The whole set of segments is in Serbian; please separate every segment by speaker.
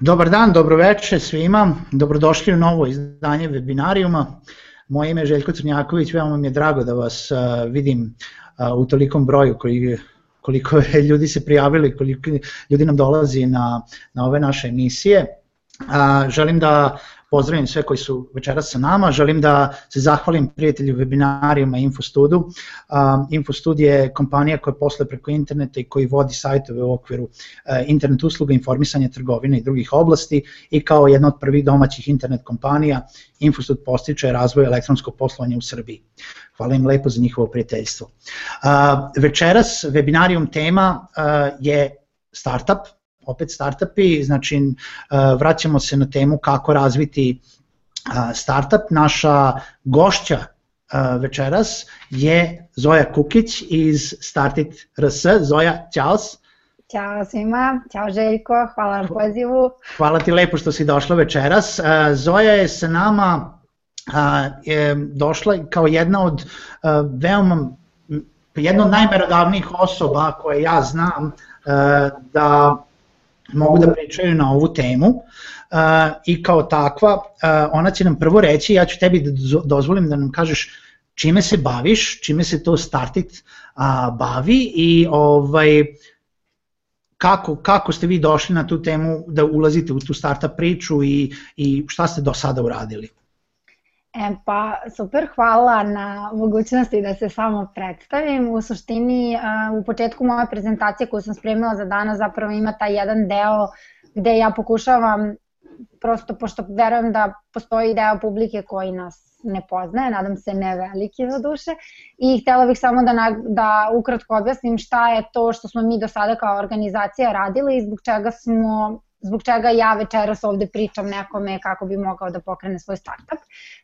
Speaker 1: Dobar dan, dobroveče svima, dobrodošli u novo izdanje webinarijuma. Moje ime je Željko Crnjaković, veoma mi je drago da vas vidim u tolikom broju koji, koliko je ljudi se prijavili, koliko ljudi nam dolazi na, na ove naše emisije. Uh, želim da pozdravim sve koji su večeras sa nama, želim da se zahvalim prijatelju webinarijama Infostudu. Infostud je kompanija koja posle preko interneta i koji vodi sajtove u okviru uh, internet usluga, informisanja trgovine i drugih oblasti i kao jedna od prvih domaćih internet kompanija Infostud postiče razvoj elektronskog poslovanja u Srbiji. Hvala im lepo za njihovo prijateljstvo. Večeras webinarijum tema uh, je startup, opet startupi, znači uh, vraćamo se na temu kako razviti uh, startup. Naša gošća uh, večeras je Zoja Kukić iz Startit RS. Zoja, čao.
Speaker 2: Ćao svima, ćao Željko, hvala na pozivu.
Speaker 1: Hvala ti lepo što si došla večeras. Zoja je sa nama je došla kao jedna od veoma jedna od najmerodavnijih osoba koje ja znam da mogu da pričaju na ovu temu uh, i kao takva uh, ona će nam prvo reći, ja ću tebi da dozvolim da nam kažeš čime se baviš, čime se to Startit uh, bavi i ovaj, kako, kako ste vi došli na tu temu da ulazite u tu startup priču i, i šta ste do sada uradili?
Speaker 2: E, pa super, hvala na mogućnosti da se samo predstavim. U suštini, u početku moje prezentacije koju sam spremila za danas zapravo ima taj jedan deo gde ja pokušavam, prosto pošto verujem da postoji deo publike koji nas ne poznaje, nadam se ne veliki za duše, i htela bih samo da, na, da ukratko objasnim šta je to što smo mi do sada kao organizacija radili i zbog čega smo zbog čega ja večeras ovde pričam nekome kako bi mogao da pokrene svoj startup.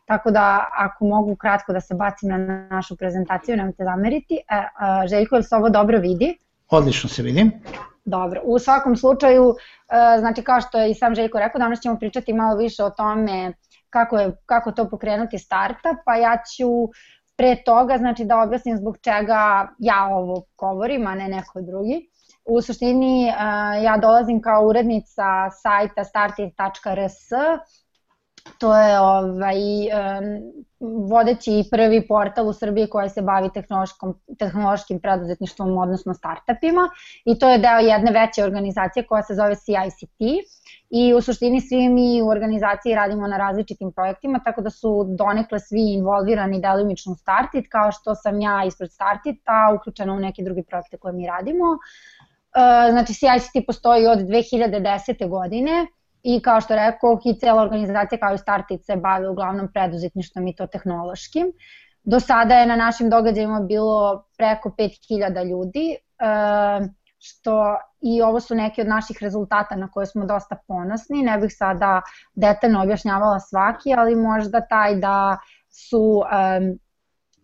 Speaker 2: Tako da ako mogu kratko da se bacim na našu prezentaciju, nemojte zameriti. E, a, Željko, je se ovo dobro vidi?
Speaker 1: Odlično se vidim.
Speaker 2: Dobro, u svakom slučaju, e, znači kao što je i sam Željko rekao, danas ćemo pričati malo više o tome kako, je, kako to pokrenuti startup, pa ja ću pre toga znači da objasnim zbog čega ja ovo govorim, a ne neko drugi. U suštini ja dolazim kao urednica sajta startit.rs, to je ovaj, vodeći prvi portal u Srbiji koji se bavi tehnološkom, tehnološkim preduzetništvom, odnosno startupima. I to je deo jedne veće organizacije koja se zove CICT i u suštini svi mi u organizaciji radimo na različitim projektima, tako da su donekle svi involvirani delimično u Startit, kao što sam ja ispred Startita uključena u neke druge projekte koje mi radimo. Uh, E, znači CICT postoji od 2010. godine i kao što rekao, i cela organizacija kao i Startit se bavi uglavnom preduzetništvom i to tehnološkim. Do sada je na našim događajima bilo preko 5000 ljudi, e, što i ovo su neki od naših rezultata na koje smo dosta ponosni. Ne bih sada detaljno objašnjavala svaki, ali možda taj da su um,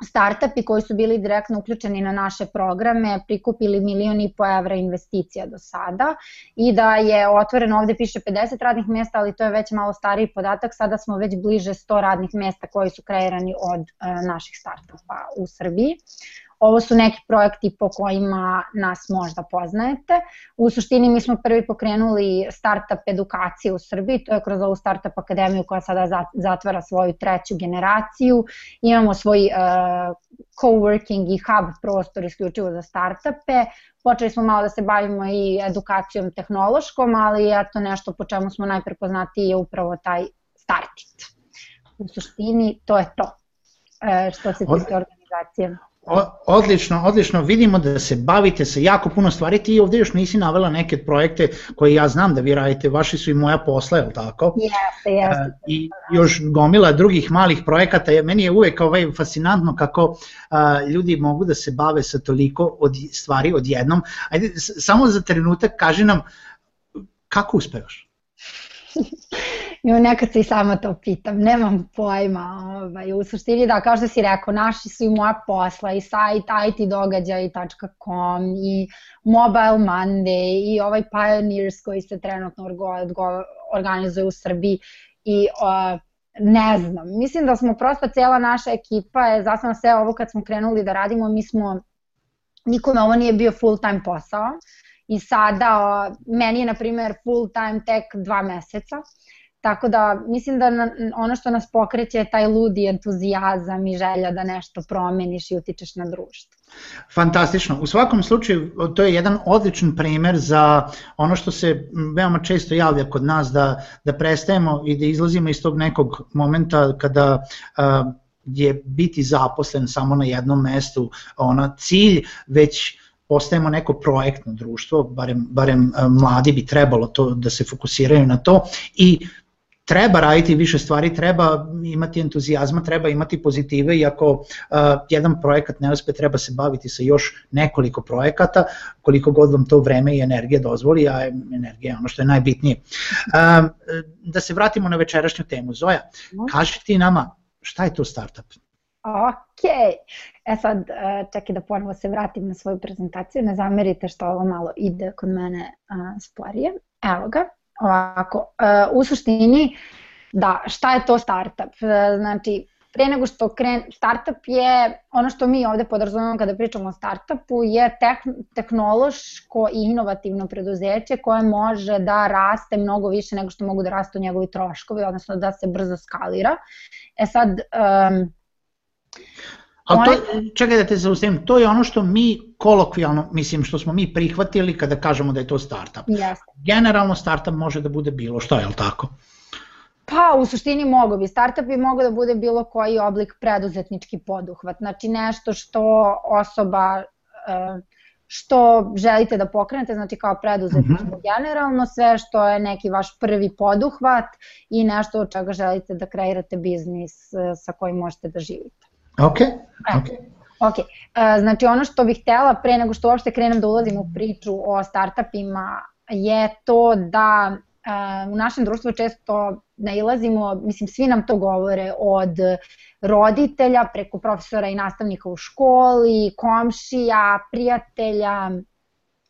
Speaker 2: startupi koji su bili direktno uključeni na naše programe prikupili milion i po evra investicija do sada i da je otvoreno, ovde piše 50 radnih mesta, ali to je već malo stariji podatak, sada smo već bliže 100 radnih mesta koji su kreirani od uh, naših startupa u Srbiji. Ovo su neki projekti po kojima nas možda poznajete. U suštini mi smo prvi pokrenuli startup edukacije u Srbiji, to je kroz ovu startup akademiju koja sada zatvara svoju treću generaciju. Imamo svoj uh, coworking i hub prostor isključivo za startupe. Počeli smo malo da se bavimo i edukacijom tehnološkom, ali eto nešto po čemu smo najprepoznatiji je upravo taj startit. U suštini to je to e, što se tiče organizacije.
Speaker 1: Odlično, odlično, vidimo da se bavite sa jako puno stvari, ti ovde još nisi navela neke projekte koje ja znam da vi radite, vaši su i moja posla, je li tako?
Speaker 2: Jeste, jeste.
Speaker 1: E, I još gomila drugih malih projekata, meni je uvek ovaj fascinantno kako a, ljudi mogu da se bave sa toliko od stvari odjednom. Ajde, samo za trenutak kaži nam kako uspevaš?
Speaker 2: I nekad se i sama to pitam, nemam pojma. Ovaj, u suštini da, kao što si rekao, naši su i moja posla, i sajt itdogađaj.com, i Mobile Monday, i ovaj Pioneers koji se trenutno organizuje u Srbiji. I uh, ne znam, mislim da smo prosto, cijela naša ekipa je zasnovna sve ovo kad smo krenuli da radimo, mi smo, nikome ovo nije bio full time posao i sada meni je na primer full time tek dva meseca. Tako da mislim da na, ono što nas pokreće je taj ludi entuzijazam i želja da nešto promeniš i utičeš na društvo.
Speaker 1: Fantastično. U svakom slučaju to je jedan odličan primer za ono što se veoma često javlja kod nas da, da prestajemo i da izlazimo iz tog nekog momenta kada uh, je biti zaposlen samo na jednom mestu ona cilj, već postajemo neko projektno društvo, barem, barem mladi bi trebalo to da se fokusiraju na to i treba raditi više stvari, treba imati entuzijazma, treba imati pozitive i ako uh, jedan projekat ne uspe, treba se baviti sa još nekoliko projekata, koliko god vam to vreme i energija dozvoli, a energija je ono što je najbitnije. Uh, da se vratimo na večerašnju temu. Zoja, kaži ti nama šta je to startup?
Speaker 2: Ok, e sad čekaj da ponovo se vratim na svoju prezentaciju, ne zamerite što ovo malo ide kod mene sporije. Evo ga, Ovako, e, u suštini, da, šta je to startup? E, znači, pre nego što kren, startup je, ono što mi ovde podrazumemo kada pričamo o startupu, je teh, tehnološko i inovativno preduzeće koje može da raste mnogo više nego što mogu da rastu njegovi troškovi, odnosno da se brzo skalira. E sad, um,
Speaker 1: Ali to, čekaj da te zaustavim, to je ono što mi kolokvijalno, mislim što smo mi prihvatili kada kažemo da je to startup.
Speaker 2: Yes.
Speaker 1: Generalno startup može da bude bilo šta, je li tako?
Speaker 2: Pa u suštini mogo bi. Startup bi mogao da bude bilo koji oblik preduzetnički poduhvat. Znači nešto što osoba e, što želite da pokrenete, znači kao preduzetništvo mm -hmm. generalno, sve što je neki vaš prvi poduhvat i nešto od čega želite da kreirate biznis e, sa kojim možete da živite.
Speaker 1: Ok, ok.
Speaker 2: Ok, uh, znači ono što bih htela pre nego što uopšte krenem da ulazim u priču o startupima je to da uh, u našem društvu često nailazimo, mislim svi nam to govore, od roditelja preko profesora i nastavnika u školi, komšija, prijatelja,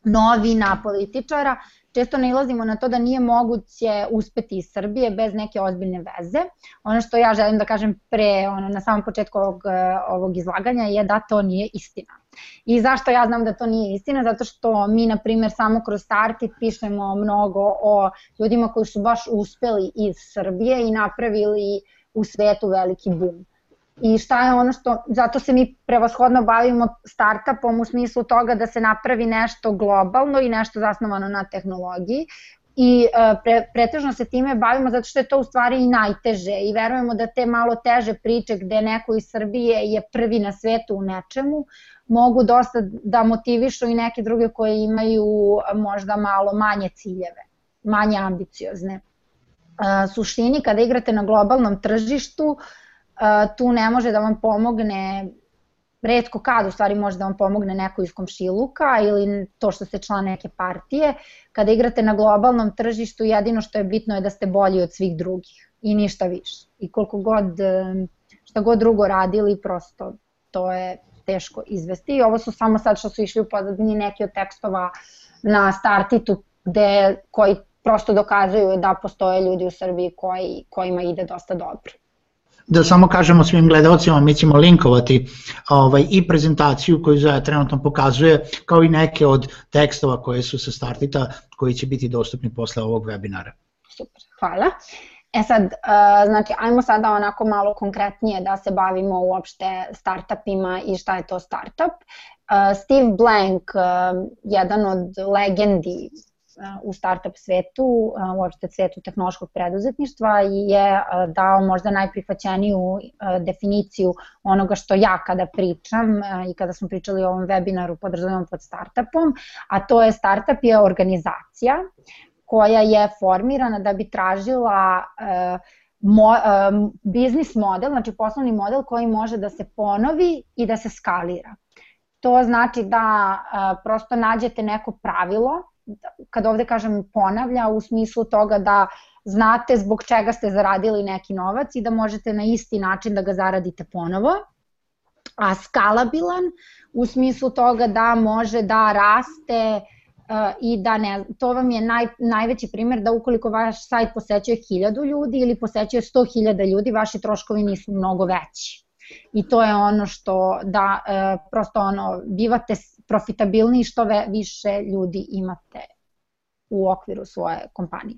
Speaker 2: novina, političara, često nailazimo na to da nije moguće uspeti iz Srbije bez neke ozbiljne veze. Ono što ja želim da kažem pre, ono, na samom početku ovog, ovog izlaganja je da to nije istina. I zašto ja znam da to nije istina? Zato što mi, na primjer, samo kroz Startit pišemo mnogo o ljudima koji su baš uspeli iz Srbije i napravili u svetu veliki boom i šta je ono što, zato se mi prevashodno bavimo startupom u smislu toga da se napravi nešto globalno i nešto zasnovano na tehnologiji i e, pre, pretežno se time bavimo zato što je to u stvari i najteže i verujemo da te malo teže priče gde neko iz Srbije je prvi na svetu u nečemu mogu dosta da motivišu i neke druge koje imaju možda malo manje ciljeve, manje ambiciozne. E, suštini kada igrate na globalnom tržištu uh, tu ne može da vam pomogne redko kad u stvari može da vam pomogne neko iz komšiluka ili to što ste član neke partije. Kada igrate na globalnom tržištu jedino što je bitno je da ste bolji od svih drugih i ništa više. I koliko god, šta god drugo radili, prosto to je teško izvesti. I ovo su samo sad što su išli u pozadnji neki od tekstova na startitu gde, koji prosto dokazuju da postoje ljudi u Srbiji koji, kojima ide dosta dobro
Speaker 1: da samo kažemo svim gledalcima, mi ćemo linkovati ovaj, i prezentaciju koju Zoja trenutno pokazuje, kao i neke od tekstova koje su sa startita, koji će biti dostupni posle ovog webinara.
Speaker 2: Super, hvala. E sad, znači, ajmo sada onako malo konkretnije da se bavimo uopšte startupima i šta je to startup. Steve Blank, jedan od legendi u startup svetu, uopšte svetu tehnološkog preduzetništva je dao možda najprihvaćeniju definiciju onoga što ja kada pričam i kada smo pričali o ovom webinaru podrazumijem pod startupom, a to je startup je organizacija koja je formirana da bi tražila mo, biznis model, znači poslovni model koji može da se ponovi i da se skalira. To znači da prosto nađete neko pravilo kad ovde kažem ponavlja, u smislu toga da znate zbog čega ste zaradili neki novac i da možete na isti način da ga zaradite ponovo, a skalabilan u smislu toga da može da raste uh, i da ne, to vam je naj, najveći primer da ukoliko vaš sajt posećuje 1000 ljudi ili posećuje 100.000 ljudi, vaši troškovi nisu mnogo veći. I to je ono što da e, prosto ono bivate profitabilniji što više ljudi imate u okviru svoje kompanije.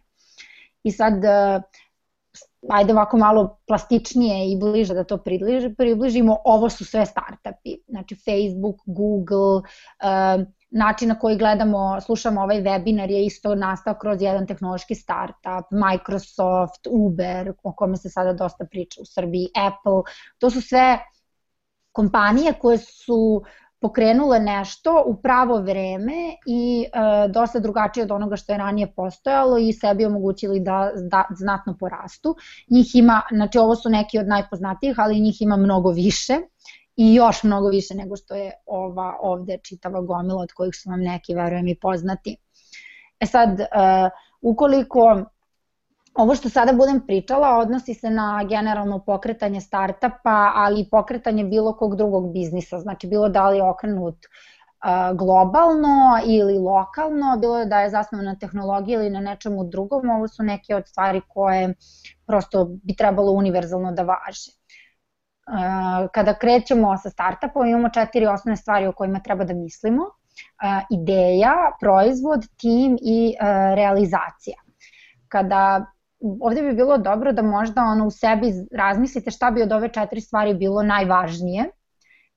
Speaker 2: I sad, uh, ajde ovako malo plastičnije i bliže da to približimo, ovo su sve startupi, znači Facebook, Google, uh, način na koji gledamo, slušamo ovaj webinar je isto nastao kroz jedan tehnološki startup, Microsoft, Uber, o kome se sada dosta priča u Srbiji, Apple, to su sve kompanije koje su pokrenule nešto u pravo vreme i e, dosta drugačije od onoga što je ranije postojalo i sebi omogućili da, da znatno porastu. Njih ima, znači ovo su neki od najpoznatijih, ali njih ima mnogo više i još mnogo više nego što je ova ovde čitava gomila od kojih su vam neki, verujem, i poznati. E sad, uh, ukoliko ovo što sada budem pričala odnosi se na generalno pokretanje startapa, ali i pokretanje bilo kog drugog biznisa, znači bilo da li je okrenut globalno ili lokalno, bilo da je zasnovan na tehnologiji ili na nečemu drugom, ovo su neke od stvari koje prosto bi trebalo univerzalno da važe kada krećemo sa startupom imamo četiri osnovne stvari o kojima treba da mislimo. Ideja, proizvod, tim i realizacija. Kada ovde bi bilo dobro da možda ono u sebi razmislite šta bi od ove četiri stvari bilo najvažnije,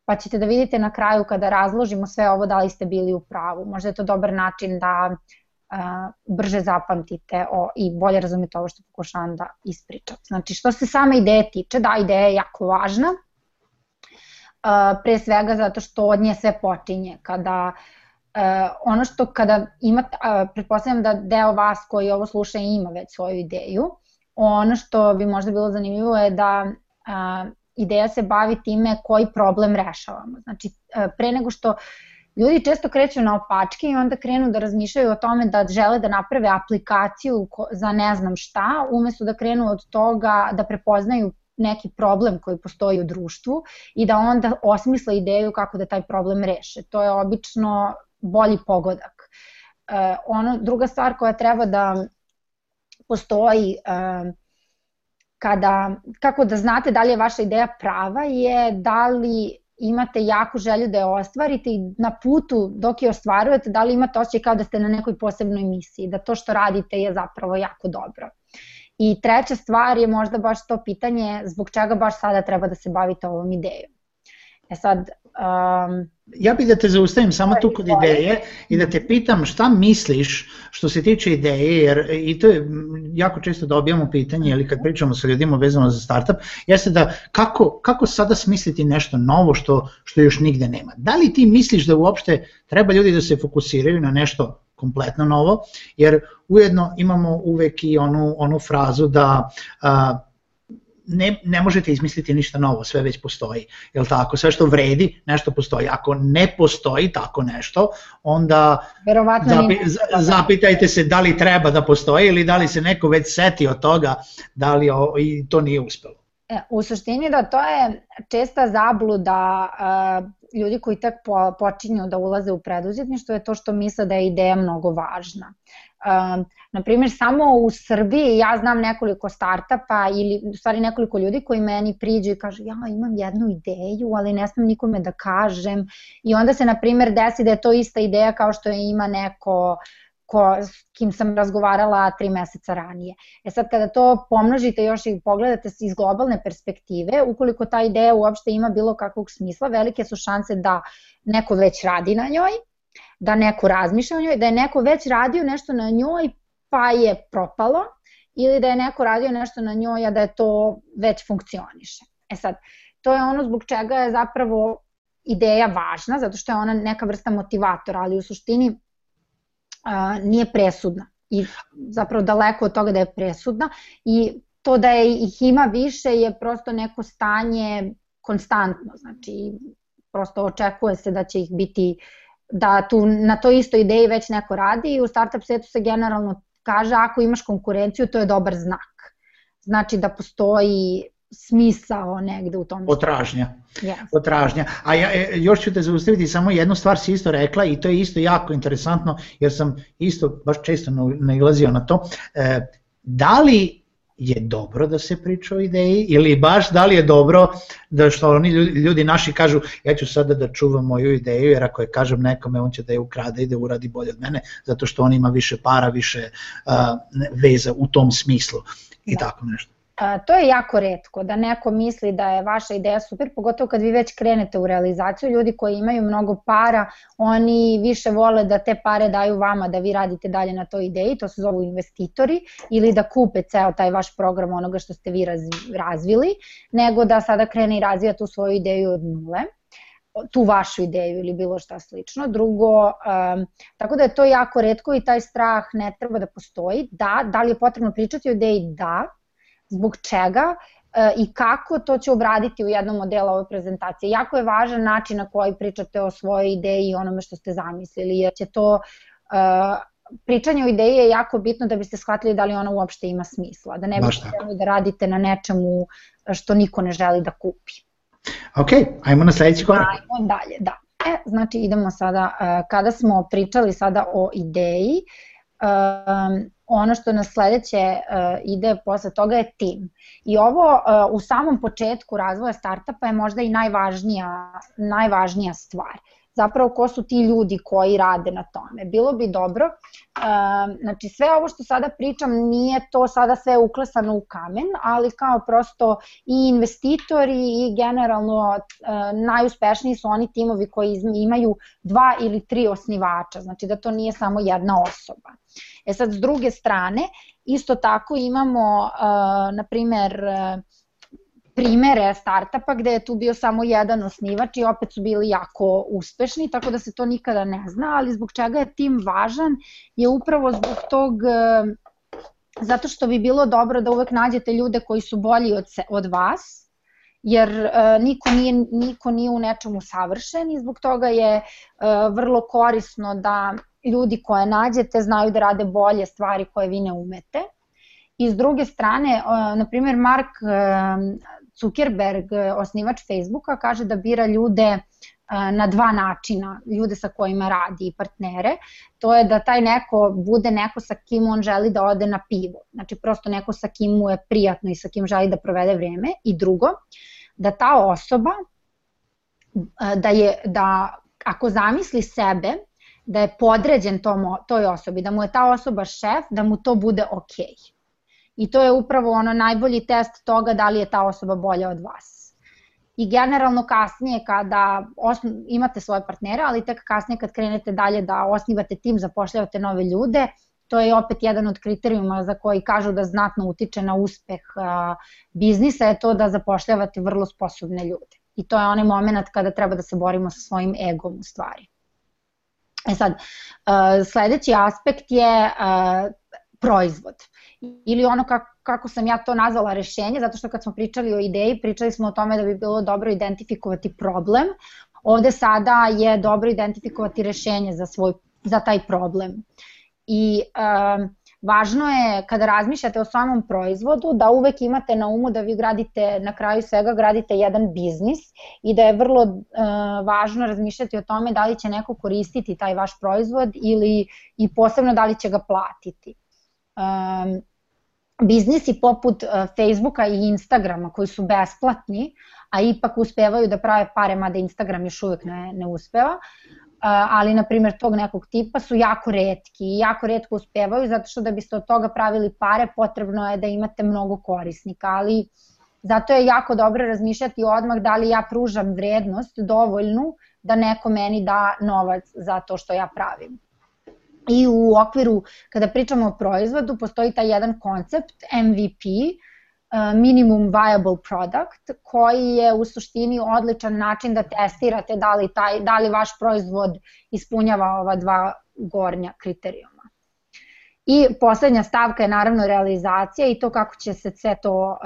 Speaker 2: pa ćete da vidite na kraju kada razložimo sve ovo da li ste bili u pravu. Možda je to dobar način da brže zapamtite o, i bolje razumete ovo što pokušavam da ispričam. Znači, što se same ideje tiče, da, ideja je jako važna, pre svega zato što od nje sve počinje. Kada ono što kada imate, pretpostavljam da deo vas koji ovo sluša ima već svoju ideju, ono što bi možda bilo zanimljivo je da ideja se bavi time koji problem rešavamo. Znači, pre nego što ljudi često kreću na opačke i onda krenu da razmišljaju o tome da žele da naprave aplikaciju za ne znam šta, umesto da krenu od toga da prepoznaju neki problem koji postoji u društvu i da onda osmisle ideju kako da taj problem reše. To je obično bolji pogodak. E, ono, druga stvar koja treba da postoji e, kada, kako da znate da li je vaša ideja prava je da li imate jaku želju da je ostvarite i na putu dok je ostvarujete, da li imate osjećaj kao da ste na nekoj posebnoj misiji, da to što radite je zapravo jako dobro. I treća stvar je možda baš to pitanje zbog čega baš sada treba da se bavite ovom idejom. E sad,
Speaker 1: Um, ja bih da te zaustavim samo tu kod ideje i da te pitam šta misliš što se tiče ideje, jer i to je jako često dobijamo pitanje, ili kad pričamo sa ljudima vezano za startup, jeste da kako, kako sada smisliti nešto novo što, što još nigde nema. Da li ti misliš da uopšte treba ljudi da se fokusiraju na nešto kompletno novo, jer ujedno imamo uvek i onu, onu frazu da a, ne, ne možete izmisliti ništa novo, sve već postoji. Jel tako? Sve što vredi, nešto postoji. Ako ne postoji tako nešto, onda zapi, zapitajte se da li treba da postoji ili da li se neko već seti od toga da li o, i to nije uspelo.
Speaker 2: E, u suštini da to je česta zabluda uh, ljudi koji tek po, počinju da ulaze u preduzetništvo je to što misle da je ideja mnogo važna. Uh, na primjer, samo u Srbiji ja znam nekoliko startapa ili u stvari nekoliko ljudi koji meni priđu i kažu ja imam jednu ideju, ali ne smem nikome da kažem i onda se na primjer desi da je to ista ideja kao što je ima neko ko, s kim sam razgovarala tri meseca ranije. E sad kada to pomnožite još i pogledate iz globalne perspektive, ukoliko ta ideja uopšte ima bilo kakvog smisla, velike su šanse da neko već radi na njoj, da neko razmišlja o njoj, da je neko već radio nešto na njoj pa je propalo ili da je neko radio nešto na njoj, a da je to već funkcioniše. E sad, to je ono zbog čega je zapravo ideja važna, zato što je ona neka vrsta motivatora, ali u suštini a, nije presudna. I zapravo daleko od toga da je presudna. I to da je ih ima više je prosto neko stanje konstantno, znači prosto očekuje se da će ih biti da tu na toj istoj ideji već neko radi i u startup svetu se generalno kaže ako imaš konkurenciju to je dobar znak. Znači da postoji smisao negde u tom.
Speaker 1: Potražnja. Yes. Potražnja. A ja, e, još ću te zaustaviti, samo jednu stvar si isto rekla i to je isto jako interesantno jer sam isto baš često nailazio na to. E, da li je dobro da se priča o ideji ili baš da li je dobro da što oni ljudi naši kažu ja ću sada da čuvam moju ideju jer ako je kažem nekome on će da je ukrade i da uradi bolje od mene zato što on ima više para, više uh, veza u tom smislu i da. tako nešto.
Speaker 2: To je jako redko, da neko misli da je vaša ideja super, pogotovo kad vi već krenete u realizaciju, ljudi koji imaju mnogo para, oni više vole da te pare daju vama da vi radite dalje na toj ideji, to se zovu investitori, ili da kupe ceo taj vaš program onoga što ste vi razvili, nego da sada krene i razvija tu svoju ideju od nule tu vašu ideju ili bilo šta slično. Drugo, um, tako da je to jako redko i taj strah ne treba da postoji. Da, da li je potrebno pričati o ideji? Da, zbog čega e, i kako to će obraditi u jednom modelu ove prezentacije. Jako je važan način na koji pričate o svojoj ideji i onome što ste zamislili, jer će to e, pričanje o ideji je jako bitno da biste shvatili da li ona uopšte ima smisla, da ne biste htjeli da radite na nečemu što niko ne želi da kupi.
Speaker 1: Ok, ajmo na sledeći korak.
Speaker 2: Ajmo dalje, da. E, znači idemo sada, e, kada smo pričali sada o ideji, um, ono što na sledeće uh, ide posle toga je tim. I ovo uh, u samom početku razvoja startupa je možda i najvažnija, najvažnija stvar zapravo ko su ti ljudi koji rade na tome. Bilo bi dobro, znači sve ovo što sada pričam nije to sada sve uklesano u kamen, ali kao prosto i investitori i generalno najuspešniji su oni timovi koji imaju dva ili tri osnivača, znači da to nije samo jedna osoba. E sad, s druge strane, isto tako imamo, na primer, primere startapa gde je tu bio samo jedan osnivač i opet su bili jako uspešni, tako da se to nikada ne zna, ali zbog čega je tim važan je upravo zbog tog zato što bi bilo dobro da uvek nađete ljude koji su bolji od, se, od vas, jer uh, niko, nije, niko nije u nečemu savršen i zbog toga je uh, vrlo korisno da ljudi koje nađete znaju da rade bolje stvari koje vi ne umete. I s druge strane, uh, na primjer, Mark Zuckerberg, osnivač Facebooka, kaže da bira ljude e, na dva načina, ljude sa kojima radi i partnere, to je da taj neko bude neko sa kim on želi da ode na pivo, znači prosto neko sa kim mu je prijatno i sa kim želi da provede vreme. I drugo, da ta osoba, e, da je, da ako zamisli sebe, da je podređen tom, toj osobi, da mu je ta osoba šef, da mu to bude okej. Okay I to je upravo ono najbolji test toga da li je ta osoba bolja od vas. I generalno kasnije kada osno, imate svoje partnere, ali tek kasnije kad krenete dalje da osnivate tim, zapošljavate nove ljude, to je opet jedan od kriterijuma za koji kažu da znatno utiče na uspeh a, biznisa, je to da zapošljavate vrlo sposobne ljude. I to je onaj moment kada treba da se borimo sa svojim egom u stvari. E sad, sledeći aspekt je proizvod ili ono kako, kako sam ja to nazvala rešenje, zato što kad smo pričali o ideji, pričali smo o tome da bi bilo dobro identifikovati problem. Ovde sada je dobro identifikovati rešenje za, svoj, za taj problem. I um, važno je kada razmišljate o samom proizvodu da uvek imate na umu da vi gradite, na kraju svega gradite jedan biznis i da je vrlo uh, važno razmišljati o tome da li će neko koristiti taj vaš proizvod ili i posebno da li će ga platiti um, biznisi poput uh, Facebooka i Instagrama koji su besplatni, a ipak uspevaju da prave pare, mada Instagram još uvek ne, ne uspeva, uh, ali na primjer tog nekog tipa su jako redki i jako redko uspevaju zato što da biste od toga pravili pare potrebno je da imate mnogo korisnika, ali zato je jako dobro razmišljati odmah da li ja pružam vrednost dovoljnu da neko meni da novac za to što ja pravim. I u okviru, kada pričamo o proizvodu, postoji taj jedan koncept MVP, uh, minimum viable product, koji je u suštini odličan način da testirate da li, taj, da li vaš proizvod ispunjava ova dva gornja kriterijuma. I poslednja stavka je naravno realizacija i to kako će se sve to uh,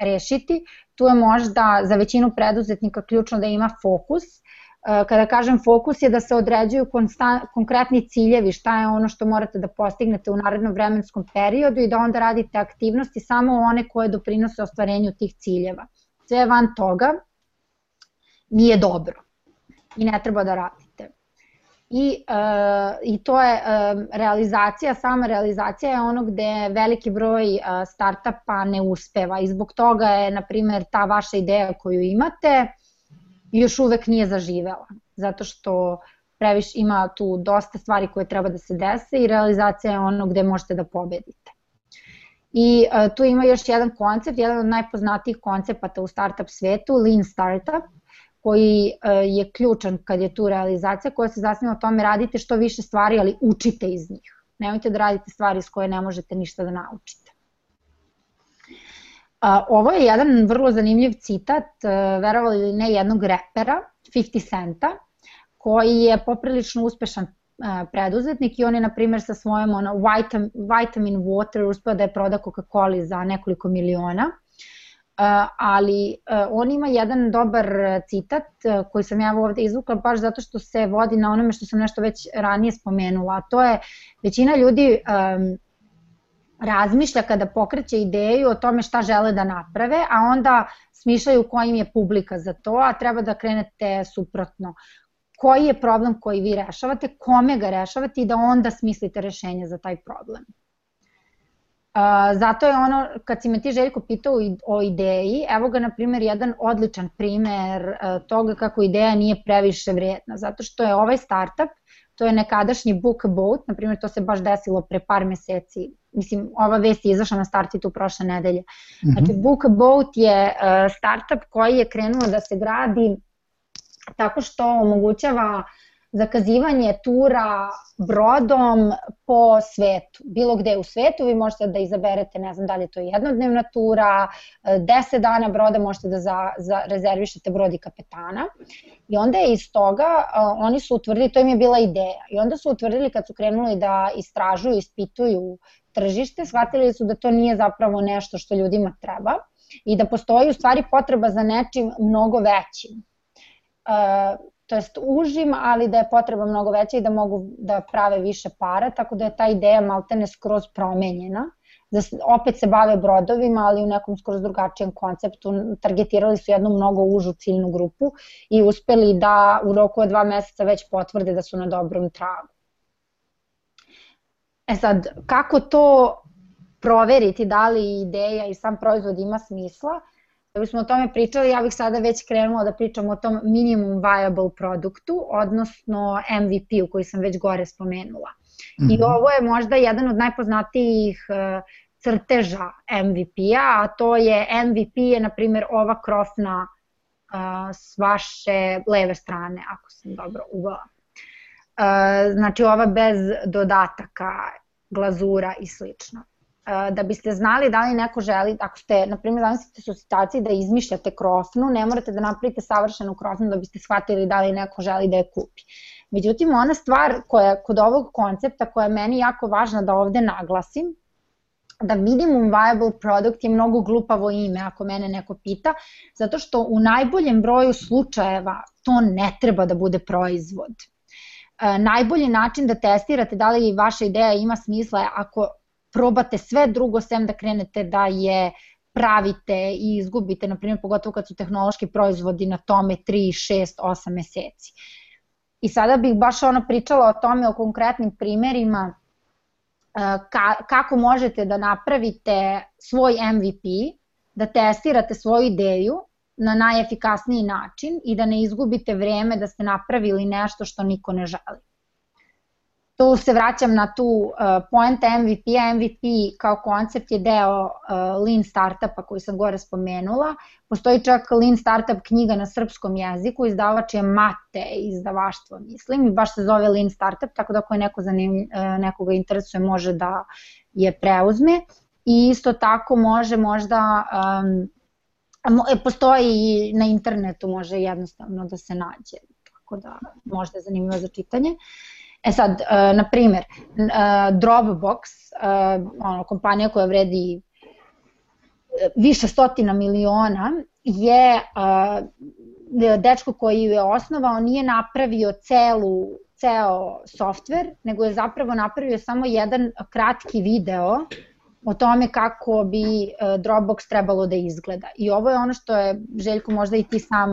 Speaker 2: rešiti. Tu je možda za većinu preduzetnika ključno da ima fokus, Eh, kada kažem fokus je da se određuju konkretni ciljevi, šta je ono što morate da postignete u narednom vremenskom periodu i da onda radite aktivnosti samo one koje doprinose ostvarenju tih ciljeva. Sve van toga nije dobro i ne treba da radite. i, uh, i to je uh, realizacija, sama realizacija je ono gde veliki broj uh, startupa ne uspeva i zbog toga je, na primjer, ta vaša ideja koju imate još uvek nije zaživela, zato što previš ima tu dosta stvari koje treba da se dese i realizacija je ono gde možete da pobedite. I uh, tu ima još jedan koncept, jedan od najpoznatijih koncepata u startup svetu, Lean Startup, koji e, je ključan kad je tu realizacija, koja se zasniva o tome radite što više stvari, ali učite iz njih. Nemojte da radite stvari iz koje ne možete ništa da naučite. Ovo je jedan vrlo zanimljiv citat, e, verovali ili ne, jednog repera, 50 Centa, koji je poprilično uspešan e, preduzetnik i on je, na primjer, sa svojom ono, vitamin, vitamin water uspeo da je proda Coca-Cola za nekoliko miliona. Ali on ima jedan dobar citat koji sam ja ovde izvukla baš zato što se vodi na onome što sam nešto već ranije spomenula, a to je većina ljudi um, razmišlja kada pokreće ideju o tome šta žele da naprave, a onda smišljaju kojim je publika za to, a treba da krenete suprotno. Koji je problem koji vi rešavate, kome ga rešavate i da onda smislite rešenje za taj problem. Zato je ono, kad si me ti Željko pitao o ideji, evo ga na primjer jedan odličan primer uh, toga kako ideja nije previše vrijedna, zato što je ovaj startup, to je nekadašnji Book Boat, na primjer to se baš desilo pre par meseci, mislim ova vest je izašla na startitu prošle nedelje. -hmm. Znači Book Boat je uh, startup koji je krenuo da se gradi tako što omogućava uh, zakazivanje tura brodom po svetu, bilo gde u svetu, vi možete da izaberete, ne znam da li je to jednodnevna tura, 10 dana broda možete da za, za rezervišete brod i kapetana i onda je iz toga, uh, oni su utvrdili, to im je bila ideja, i onda su utvrdili kad su krenuli da istražuju, ispituju tržište, shvatili su da to nije zapravo nešto što ljudima treba i da postoji u stvari potreba za nečim mnogo većim. Uh, to jest užim, ali da je potreba mnogo veća i da mogu da prave više para, tako da je ta ideja maltene skroz promenjena. Da opet se bave brodovima, ali u nekom skroz drugačijem konceptu. Targetirali su jednu mnogo užu ciljnu grupu i uspeli da u roku od dva meseca već potvrde da su na dobrom tragu. E sad, kako to proveriti da li ideja i sam proizvod ima smisla? Da bismo o tome pričali, ja bih sada već krenula da pričam o tom minimum viable produktu, odnosno MVP-u koji sam već gore spomenula. Mm -hmm. I mhm. ovo je možda jedan od najpoznatijih e, crteža MVP-a, a to je MVP je, na primjer, ova krofna uh, s vaše leve strane, ako sam dobro uvela. Uh, znači ova bez dodataka, glazura i slično da biste znali da li neko želi, ako ste, na primjer, zamislite su situaciji da izmišljate krofnu, ne morate da napravite savršenu krofnu da biste shvatili da li neko želi da je kupi. Međutim, ona stvar koja kod ovog koncepta koja je meni jako važna da ovde naglasim, da minimum viable product je mnogo glupavo ime ako mene neko pita, zato što u najboljem broju slučajeva to ne treba da bude proizvod. E, najbolji način da testirate da li vaša ideja ima smisla je ako probate sve drugo sem da krenete da je pravite i izgubite, na primjer pogotovo kad su tehnološki proizvodi na tome 3, 6, 8 meseci. I sada bih baš ono pričala o tome, o konkretnim primerima eh, ka, kako možete da napravite svoj MVP, da testirate svoju ideju na najefikasniji način i da ne izgubite vreme da ste napravili nešto što niko ne želi tu se vraćam na tu uh, poenta MVP-a. MVP kao koncept je deo uh, Lean Startupa koji sam gore spomenula. Postoji čak Lean Startup knjiga na srpskom jeziku, izdavač je Mate izdavaštvo, mislim, i baš se zove Lean Startup, tako da ako je neko zanim, uh, nekoga interesuje može da je preuzme. I isto tako može možda um, postoji i na internetu može jednostavno da se nađe, tako da možda je zanimljivo za čitanje. Uh, E sad, uh, na primer, uh, Dropbox, uh, ono, kompanija koja vredi više stotina miliona, je dečko koji ju je osnovao nije napravio celu, ceo softver, nego je zapravo napravio samo jedan kratki video o tome kako bi Dropbox trebalo da izgleda. I ovo je ono što je, Željko, možda i ti sam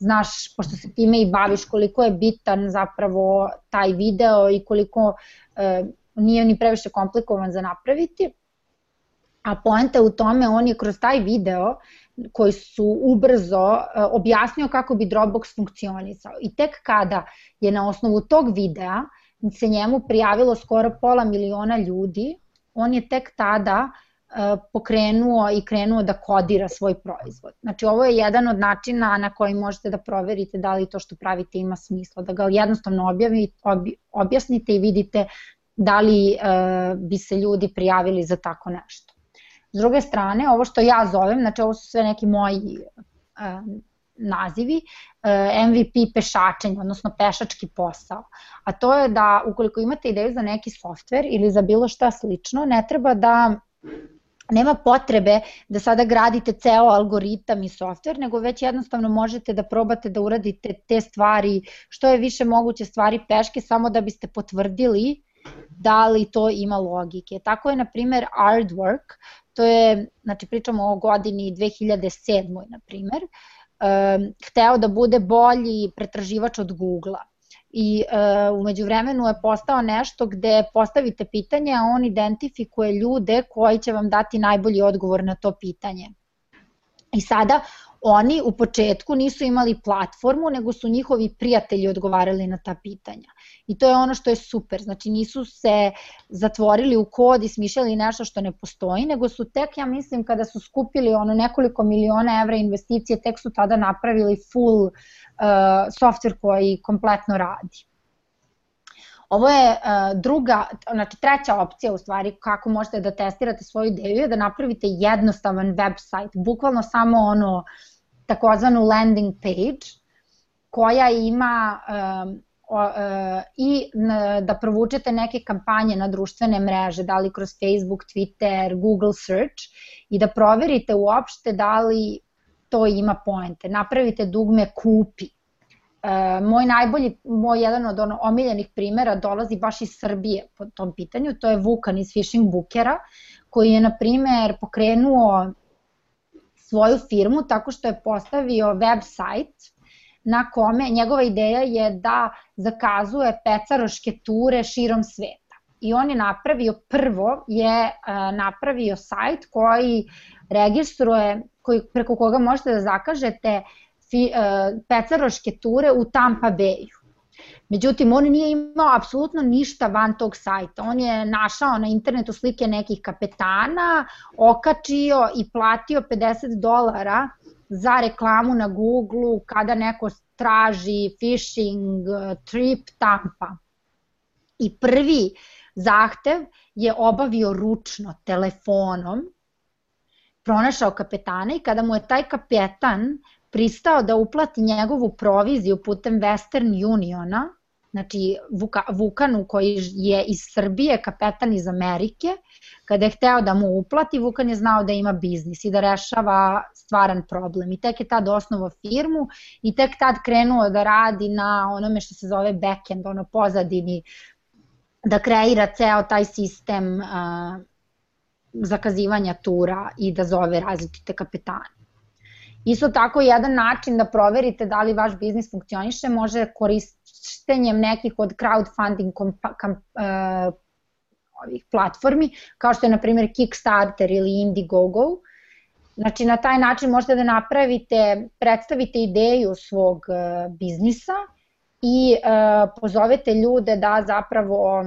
Speaker 2: znaš, pošto se time i baviš, koliko je bitan zapravo taj video i koliko nije ni previše komplikovan za napraviti. A poenta u tome, on je kroz taj video koji su ubrzo e, objasnio kako bi Dropbox funkcionisao. I tek kada je na osnovu tog videa se njemu prijavilo skoro pola miliona ljudi, on je tek tada e, pokrenuo i krenuo da kodira svoj proizvod. Znači ovo je jedan od načina na koji možete da proverite da li to što pravite ima smisla, da ga jednostavno objavite, objasnite i vidite da li uh, bi se ljudi prijavili za tako nešto. S druge strane, ovo što ja zovem, znači ovo su sve neki moji uh, nazivi, uh, e, MVP pešačenje, odnosno pešački posao. A to je da ukoliko imate ideju za neki softver ili za bilo šta slično, ne treba da nema potrebe da sada gradite ceo algoritam i softver, nego već jednostavno možete da probate da uradite te stvari, što je više moguće stvari peške, samo da biste potvrdili da li to ima logike. Tako je, na primer, Artwork, to je, znači pričamo o godini 2007. na primer, um, hteo da bude bolji pretraživač od Google-a i uh, umeđu vremenu je postao nešto gde postavite pitanje, a on identifikuje ljude koji će vam dati najbolji odgovor na to pitanje. I sada oni u početku nisu imali platformu, nego su njihovi prijatelji odgovarali na ta pitanja. I to je ono što je super, znači nisu se zatvorili u kod i smišljali nešto što ne postoji, nego su tek, ja mislim, kada su skupili ono nekoliko miliona evra investicije, tek su tada napravili full uh, software koji kompletno radi. Ovo je uh, druga, znači treća opcija u stvari kako možete da testirate svoju ideju je da napravite jednostavan website, bukvalno samo ono takozvanu landing page koja ima um, uh, i da provučete neke kampanje na društvene mreže, da li kroz Facebook, Twitter, Google Search i da proverite uopšte da li to ima poente. Napravite dugme kupi E, moj najbolji, moj jedan od ono, omiljenih primera dolazi baš iz Srbije po tom pitanju, to je Vukan iz Fishing Bookera, koji je, na primer, pokrenuo svoju firmu tako što je postavio website na kome njegova ideja je da zakazuje pecaroške ture širom sveta. I on je napravio, prvo je uh, napravio sajt koji registruje, koji, preko koga možete da zakažete uh, pecaroške ture u Tampa Bayu. Međutim, on nije imao apsolutno ništa van tog sajta. On je našao na internetu slike nekih kapetana, okačio i platio 50 dolara za reklamu na Google kada neko traži fishing trip Tampa. I prvi zahtev je obavio ručno, telefonom, pronašao kapetana i kada mu je taj kapetan pristao da uplati njegovu proviziju putem Western Uniona, znači Vuka, Vukanu koji je iz Srbije, kapetan iz Amerike, kada je hteo da mu uplati, Vukan je znao da ima biznis i da rešava stvaran problem. I tek je tad osnovo firmu i tek tad krenuo da radi na onome što se zove backend, ono pozadini, da kreira ceo taj sistem uh, zakazivanja tura i da zove različite kapetane. Isto tako jedan način da proverite da li vaš biznis funkcioniše može korištenjem nekih od crowdfunding uh, ovih platformi, kao što je na primjer Kickstarter ili Indiegogo. Znači na taj način možete da napravite, predstavite ideju svog uh, biznisa i uh, pozovete ljude da zapravo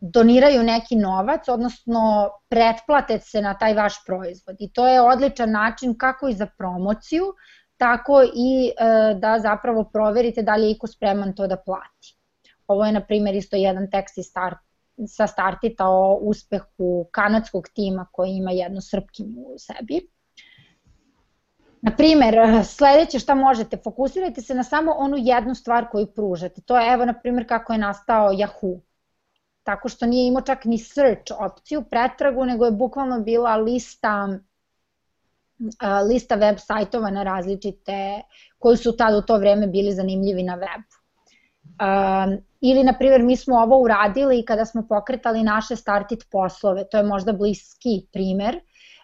Speaker 2: doniraju neki novac, odnosno pretplate se na taj vaš proizvod. I to je odličan način kako i za promociju, tako i e, da zapravo proverite da li je iko spreman to da plati. Ovo je, na primjer, isto jedan tekst iz start, sa startita o uspehu kanadskog tima koji ima jednu srpkinju u sebi. Na primer, sledeće šta možete, fokusirajte se na samo onu jednu stvar koju pružate. To je, evo, na primer, kako je nastao Yahoo tako što nije imao čak ni search opciju, pretragu, nego je bukvalno bila lista lista web sajtova na različite, koji su tad u to vreme bili zanimljivi na webu. Um, ili, na primjer, mi smo ovo uradili kada smo pokretali naše startit poslove, to je možda bliski primer.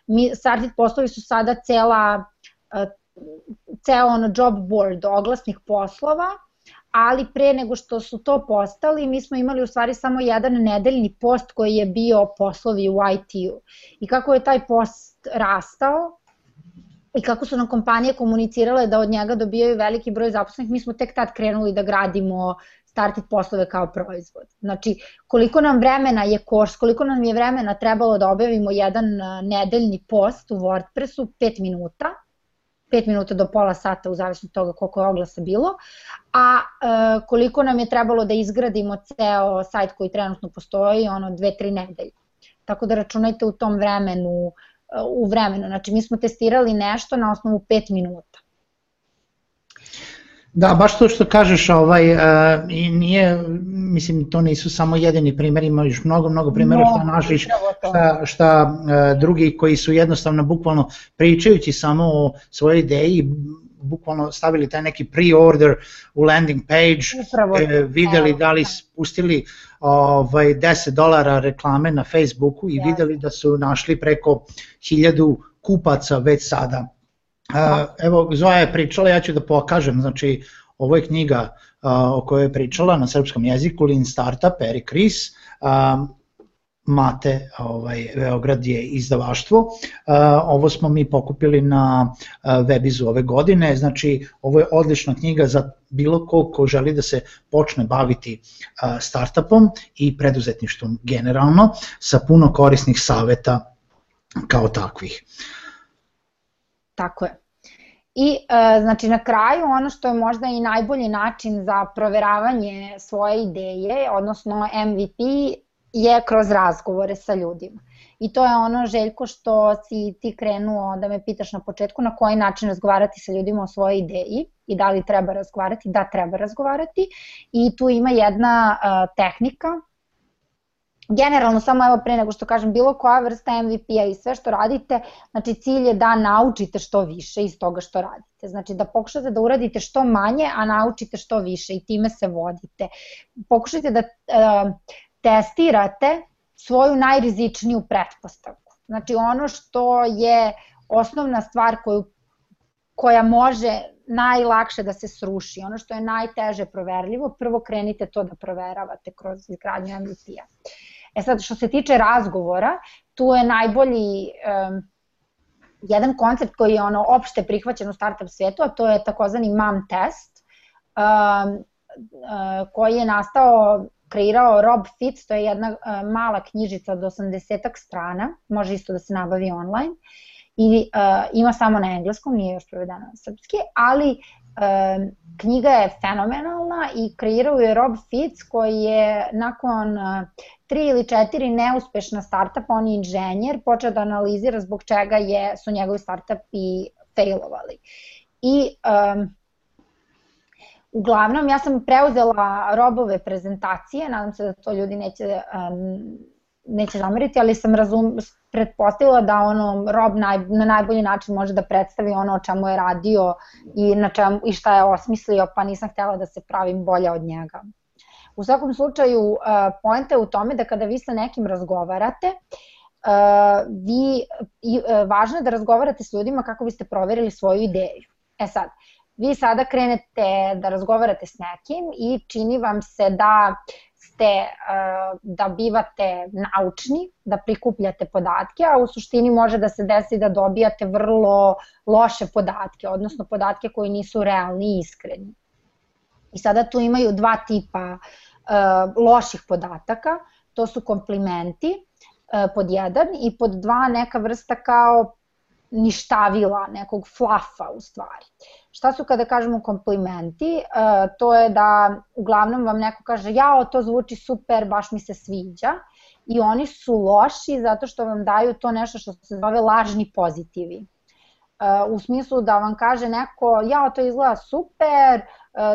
Speaker 2: Mi, startit poslovi su sada cela, uh, ceo ono job board oglasnih poslova, ali pre nego što su to postali, mi smo imali u stvari samo jedan nedeljni post koji je bio poslovi u IT-u. I kako je taj post rastao, i kako su nam kompanije komunicirale da od njega dobijaju veliki broj zaposlenih, mi smo tek tad krenuli da gradimo startit poslove kao proizvod. Znači, koliko nam vremena je kurs, koliko nam je vremena trebalo da objavimo jedan nedeljni post u WordPressu, 5 minuta, 5 minuta do pola sata u zavisnosti od toga koliko je oglasa bilo, a e, koliko nam je trebalo da izgradimo ceo sajt koji trenutno postoji, ono 2-3 nedelje. Tako da računajte u tom vremenu u vremenu. Znači mi smo testirali nešto na osnovu 5 minuta.
Speaker 1: Da, baš to što kažeš, ovaj, uh, i nije, mislim, to nisu samo jedini primjeri, ima još mnogo, mnogo primjera no, šta našiš, šta, šta uh, drugi koji su jednostavno, bukvalno pričajući samo o svojoj ideji, bukvalno stavili taj neki pre-order u landing page, Upravo, e, videli da li spustili ovaj, 10 dolara reklame na Facebooku i videli da su našli preko 1000 kupaca već sada. Evo, Zoja je pričala, ja ću da pokažem, znači ovo je knjiga o kojoj je pričala na srpskom jeziku, Lean Startup, Eric Ries, Mate ovaj, Beograd je izdavaštvo. Ovo smo mi pokupili na webizu ove godine, znači ovo je odlična knjiga za bilo ko ko želi da se počne baviti startupom i preduzetništvom generalno sa puno korisnih saveta kao takvih.
Speaker 2: Tako je. I e, znači na kraju ono što je možda i najbolji način za proveravanje svoje ideje, odnosno MVP, je kroz razgovore sa ljudima. I to je ono, Željko, što si ti krenuo da me pitaš na početku, na koji način razgovarati sa ljudima o svojoj ideji i da li treba razgovarati, da treba razgovarati. I tu ima jedna uh, tehnika, generalno samo evo pre nego što kažem bilo koja vrsta MVP-a i sve što radite, znači cilj je da naučite što više iz toga što radite. Znači da pokušate da uradite što manje, a naučite što više i time se vodite. Pokušajte da uh, testirate svoju najrizičniju pretpostavku. Znači ono što je osnovna stvar koju, koja može najlakše da se sruši, ono što je najteže proverljivo, prvo krenite to da proveravate kroz izgradnju MVP-a. E sad, što se tiče razgovora, tu je najbolji um, jedan koncept koji je ono opšte prihvaćen u startup svetu, a to je takozvani MAM test, um, uh, koji je nastao kreirao Rob Fitz, to je jedna uh, mala knjižica od 80 strana, može isto da se nabavi online i uh, ima samo na engleskom, nije još prevedena na srpski, ali uh, knjiga je fenomenalna i kreirao je Rob Fitz koji je nakon uh, tri ili četiri neuspešna startupa, on je inženjer, počeo da analizira zbog čega je, su njegovi startupi failovali. I um, Uglavnom, ja sam preuzela robove prezentacije, nadam se da to ljudi neće, um, neće zameriti, ali sam razum, pretpostavila da ono rob naj, na najbolji način može da predstavi ono o čemu je radio i, na čemu, i šta je osmislio, pa nisam htela da se pravim bolje od njega. U svakom slučaju, uh, poenta je u tome da kada vi sa nekim razgovarate, uh, vi, uh, važno je da razgovarate s ljudima kako biste proverili svoju ideju. E sad, vi sada krenete da razgovarate s nekim i čini vam se da ste, uh, da bivate naučni, da prikupljate podatke, a u suštini može da se desi da dobijate vrlo loše podatke, odnosno podatke koji nisu realni i iskreni. I sada tu imaju dva tipa uh, loših podataka, to su komplimenti uh, pod jedan i pod dva neka vrsta kao ništavila, nekog flafa u stvari. Šta su kada kažemo komplimenti? E, to je da uglavnom vam neko kaže jao to zvuči super, baš mi se sviđa i oni su loši zato što vam daju to nešto što se zove lažni pozitivi. E, u smislu da vam kaže neko jao to izgleda super, e,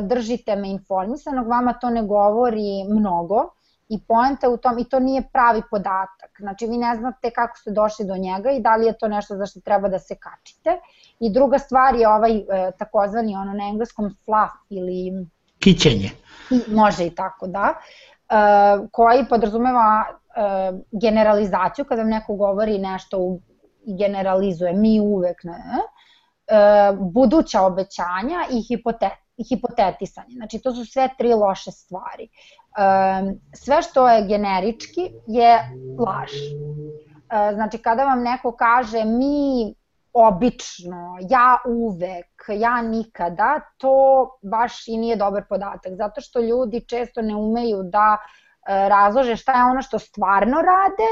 Speaker 2: držite me informisanog, vama to ne govori mnogo, I poenta u tom, i to nije pravi podatak. Znači vi ne znate kako ste došli do njega i da li je to nešto za što treba da se kačite. I druga stvar je ovaj e, takozvani ono na engleskom fluff ili
Speaker 1: kićenje.
Speaker 2: I, može i tako, da. Uh, koji podrazumeva uh, generalizaciju, kada vam neko govori nešto u, generalizuje, mi uvek ne, uh, buduća obećanja i hipotet, hipotetisanje. Znači, to su sve tri loše stvari. Sve što je generički je laž. Znači, kada vam neko kaže mi obično, ja uvek, ja nikada, to baš i nije dobar podatak, zato što ljudi često ne umeju da e, razlože šta je ono što stvarno rade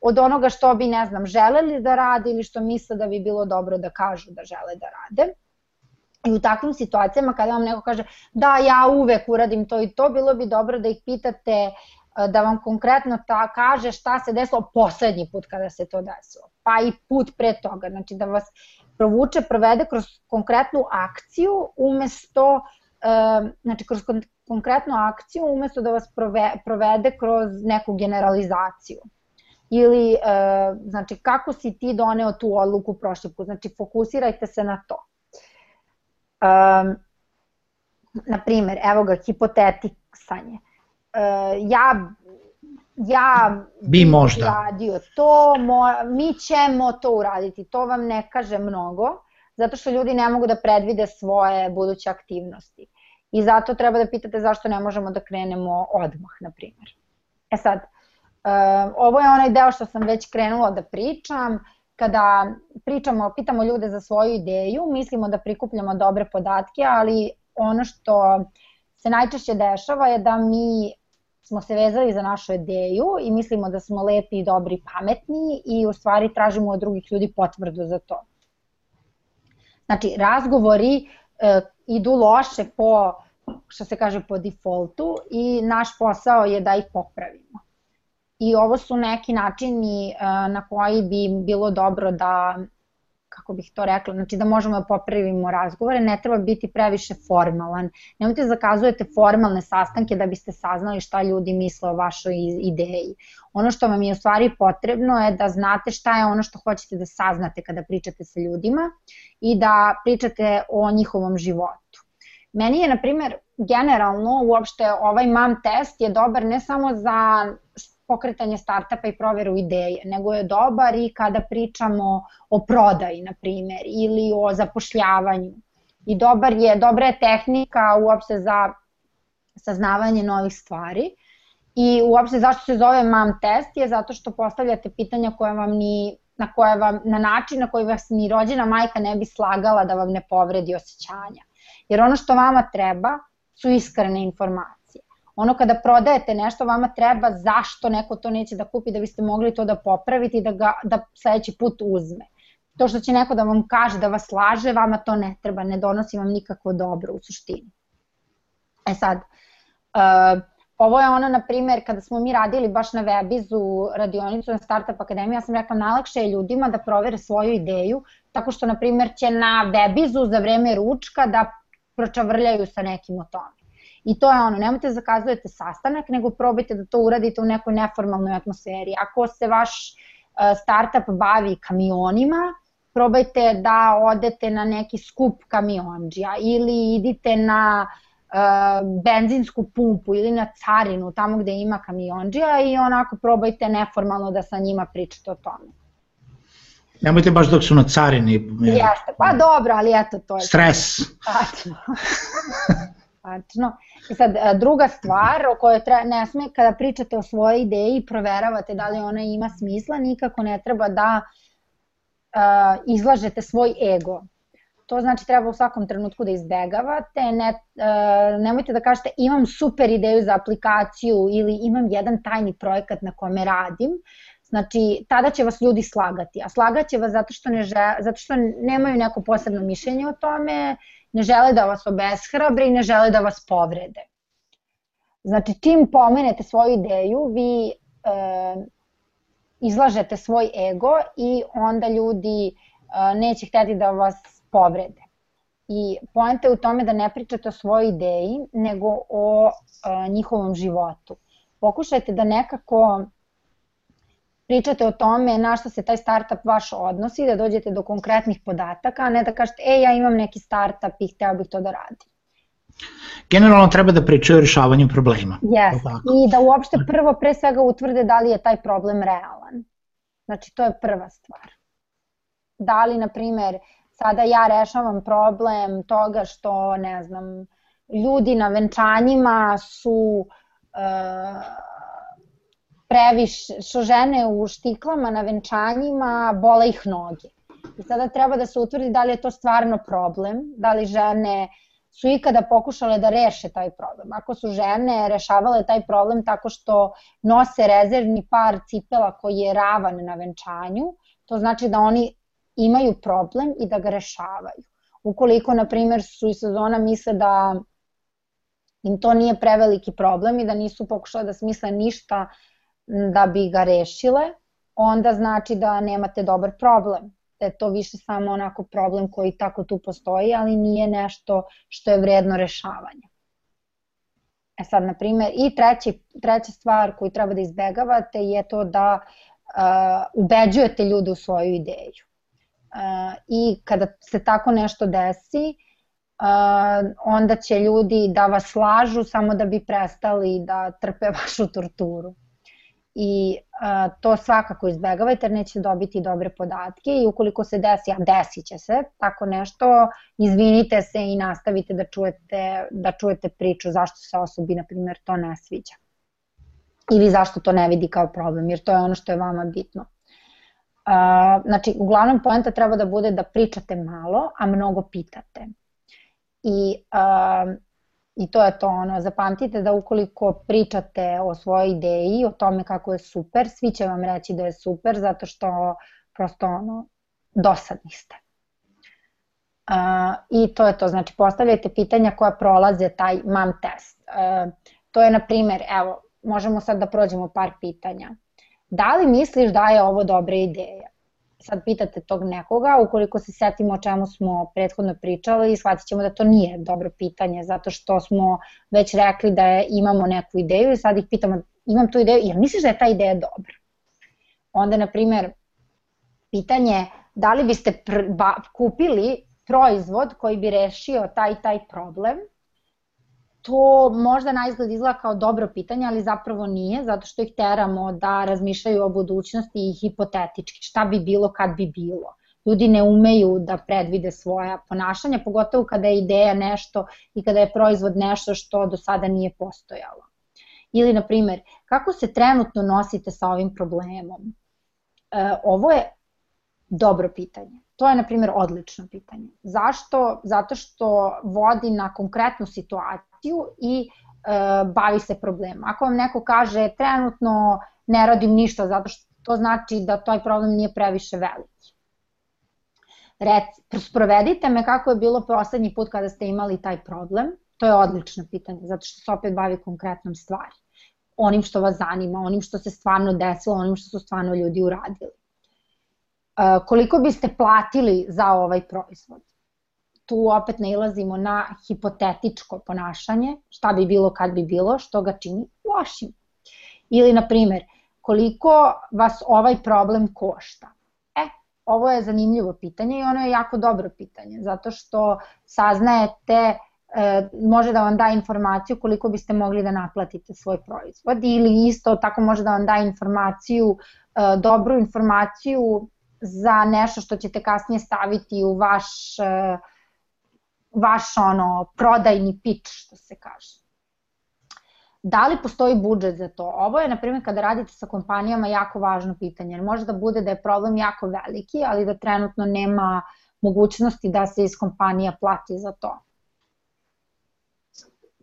Speaker 2: od onoga što bi, ne znam, želeli da rade ili što misle da bi bilo dobro da kažu da žele da rade. I u takvim situacijama kada vam neko kaže da ja uvek uradim to i to, bilo bi dobro da ih pitate da vam konkretno ta kaže šta se desilo poslednji put kada se to desilo, pa i put pre toga, znači da vas provuče, provede kroz konkretnu akciju umesto znači kroz konkretnu akciju umesto da vas provede kroz neku generalizaciju. Ili znači kako si ti doneo tu odluku prošli put, znači fokusirajte se na to. Um, na primer, evo ga, hipotetisanje uh, ja ja
Speaker 1: bi možda
Speaker 2: radio to, mo, mi ćemo to uraditi, to vam ne kaže mnogo, zato što ljudi ne mogu da predvide svoje buduće aktivnosti. I zato treba da pitate zašto ne možemo da krenemo odmah, na primjer. E sad, uh, ovo je onaj deo što sam već krenula da pričam, kada pričamo, pitamo ljude za svoju ideju, mislimo da prikupljamo dobre podatke, ali ono što se najčešće dešava je da mi smo se vezali za našu ideju i mislimo da smo lepi, dobri, pametni i u stvari tražimo od drugih ljudi potvrdu za to. Znači, razgovori e, idu loše po, što se kaže, po defaultu i naš posao je da ih popravimo. I ovo su neki načini e, na koji bi bilo dobro da kako bih to rekla, znači da možemo da popravimo razgovore, ne treba biti previše formalan. Nemojte da zakazujete formalne sastanke da biste saznali šta ljudi misle o vašoj ideji. Ono što vam je u stvari potrebno je da znate šta je ono što hoćete da saznate kada pričate sa ljudima i da pričate o njihovom životu. Meni je, na primer, generalno uopšte ovaj MAM test je dobar ne samo za pokretanje startapa i proveru ideje, nego je dobar i kada pričamo o prodaji, na primer, ili o zapošljavanju. I dobar je, dobra je tehnika uopšte za saznavanje novih stvari. I uopšte zašto se zove MAM test je zato što postavljate pitanja koja vam ni, na, koje vam, na način na koji vas ni rođena majka ne bi slagala da vam ne povredi osjećanja. Jer ono što vama treba su iskrene informacije ono kada prodajete nešto vama treba zašto neko to neće da kupi da biste mogli to da popravite i da ga da sledeći put uzme. To što će neko da vam kaže da vas laže, vama to ne treba, ne donosi vam nikakvo dobro u suštini. E sad, uh, ovo je ono, na primer, kada smo mi radili baš na Webizu radionicu na Startup Akademiji, ja sam rekla najlakše je ljudima da provere svoju ideju, tako što, na primer, će na Webizu za vreme ručka da pročavrljaju sa nekim o tome. I to je ono, nemojte da zakazujete sastanak, nego probajte da to uradite u nekoj neformalnoj atmosferi. Ako se vaš e, startup bavi kamionima, probajte da odete na neki skup kamionđija ili idite na uh, benzinsku pumpu ili na carinu, tamo gde ima kamionđija i onako probajte neformalno da sa njima pričate o tome.
Speaker 1: Nemojte baš dok su na carini.
Speaker 2: Jeste, pa dobro, ali eto to je.
Speaker 1: Stres.
Speaker 2: Tačno. Tačno. I sad, e, druga stvar o kojoj treba, ne sme, kada pričate o svojoj ideji, proveravate da li ona ima smisla, nikako ne treba da uh, izlažete svoj ego. To znači treba u svakom trenutku da izbegavate, ne, uh, nemojte da kažete imam super ideju za aplikaciju ili imam jedan tajni projekat na kome radim, Znači, tada će vas ljudi slagati, a slagaće vas zato što, ne žele, zato što nemaju neko posebno mišljenje o tome, ne žele da vas obeshrabre i ne žele da vas povrede. Znači, čim pomenete svoju ideju, vi e, izlažete svoj ego i onda ljudi e, neće hteti da vas povrede. I poenta je u tome da ne pričate o svojoj ideji, nego o e, njihovom životu. Pokušajte da nekako pričate o tome na što se taj startup vaš odnosi, da dođete do konkretnih podataka, a ne da kažete, e, ja imam neki startup i hteo bih to da radim.
Speaker 1: generalno treba da pričaju o rešavanju problema.
Speaker 2: Yes. I da uopšte prvo pre svega utvrde da li je taj problem realan. Znači to je prva stvar. Da li, na primer, sada ja rešavam problem toga što, ne znam, ljudi na venčanjima su uh, previše, što žene u štiklama na venčanjima bole ih noge. I sada treba da se utvrdi da li je to stvarno problem, da li žene su ikada pokušale da reše taj problem. Ako su žene rešavale taj problem tako što nose rezervni par cipela koji je ravan na venčanju, to znači da oni imaju problem i da ga rešavaju. Ukoliko, na primjer, su iz sezona misle da im to nije preveliki problem i da nisu pokušale da smisle ništa da bi ga rešile, onda znači da nemate dobar problem da je to više samo onako problem koji tako tu postoji, ali nije nešto što je vredno rešavanja. E sad, na primjer, i treći, treća stvar koju treba da izbegavate je to da uh, ubeđujete ljude u svoju ideju. Uh, I kada se tako nešto desi, uh, onda će ljudi da vas slažu samo da bi prestali da trpe vašu torturu i a, to svakako izbegavajte jer nećete dobiti dobre podatke i ukoliko se desi, a desit će se tako nešto, izvinite se i nastavite da čujete, da čujete priču zašto se osobi, na primjer, to ne sviđa. Ili zašto to ne vidi kao problem, jer to je ono što je vama bitno. A, znači, uglavnom poenta treba da bude da pričate malo, a mnogo pitate. I a, I to je to, ono, zapamtite da ukoliko pričate o svojoj ideji, o tome kako je super, svi će vam reći da je super, zato što prosto, ono, dosadni ste. Uh, I to je to, znači postavljajte pitanja koja prolaze taj MAM test. Uh, to je, na primer, evo, možemo sad da prođemo par pitanja. Da li misliš da je ovo dobra ideja? Sad pitate tog nekoga, ukoliko se setimo o čemu smo prethodno pričali, shvatit ćemo da to nije dobro pitanje, zato što smo već rekli da je, imamo neku ideju i sad ih pitamo, imam tu ideju, jel misliš da je ta ideja dobra? Onda, na primer, pitanje da li biste pr, ba, kupili proizvod koji bi rešio taj taj problem, to možda na izgled izgleda kao dobro pitanje, ali zapravo nije, zato što ih teramo da razmišljaju o budućnosti i hipotetički, šta bi bilo kad bi bilo. Ljudi ne umeju da predvide svoja ponašanja, pogotovo kada je ideja nešto i kada je proizvod nešto što do sada nije postojalo. Ili, na primer, kako se trenutno nosite sa ovim problemom? E, ovo je dobro pitanje. To je, na primjer, odlično pitanje. Zašto? Zato što vodi na konkretnu situaciju i e, bavi se problemom. Ako vam neko kaže trenutno ne radim ništa zato što to znači da taj problem nije previše veliki. Rec, sprovedite me kako je bilo poslednji put kada ste imali taj problem. To je odlično pitanje, zato što se opet bavi konkretnom stvari. Onim što vas zanima, onim što se stvarno desilo, onim što su stvarno ljudi uradili koliko biste platili za ovaj proizvod? Tu opet nailazimo na hipotetičko ponašanje, šta bi bilo kad bi bilo, što ga čini lošim. Ili, na primer, koliko vas ovaj problem košta? E, ovo je zanimljivo pitanje i ono je jako dobro pitanje, zato što saznajete e, može da vam da informaciju koliko biste mogli da naplatite svoj proizvod ili isto tako može da vam da informaciju, e, dobru informaciju za nešto što ćete kasnije staviti u vaš, e, vaš ono, prodajni pitch, što se kaže. Da li postoji budžet za to? Ovo je, na primjer, kada radite sa kompanijama jako važno pitanje. Može da bude da je problem jako veliki, ali da trenutno nema mogućnosti da se iz kompanija plati za to.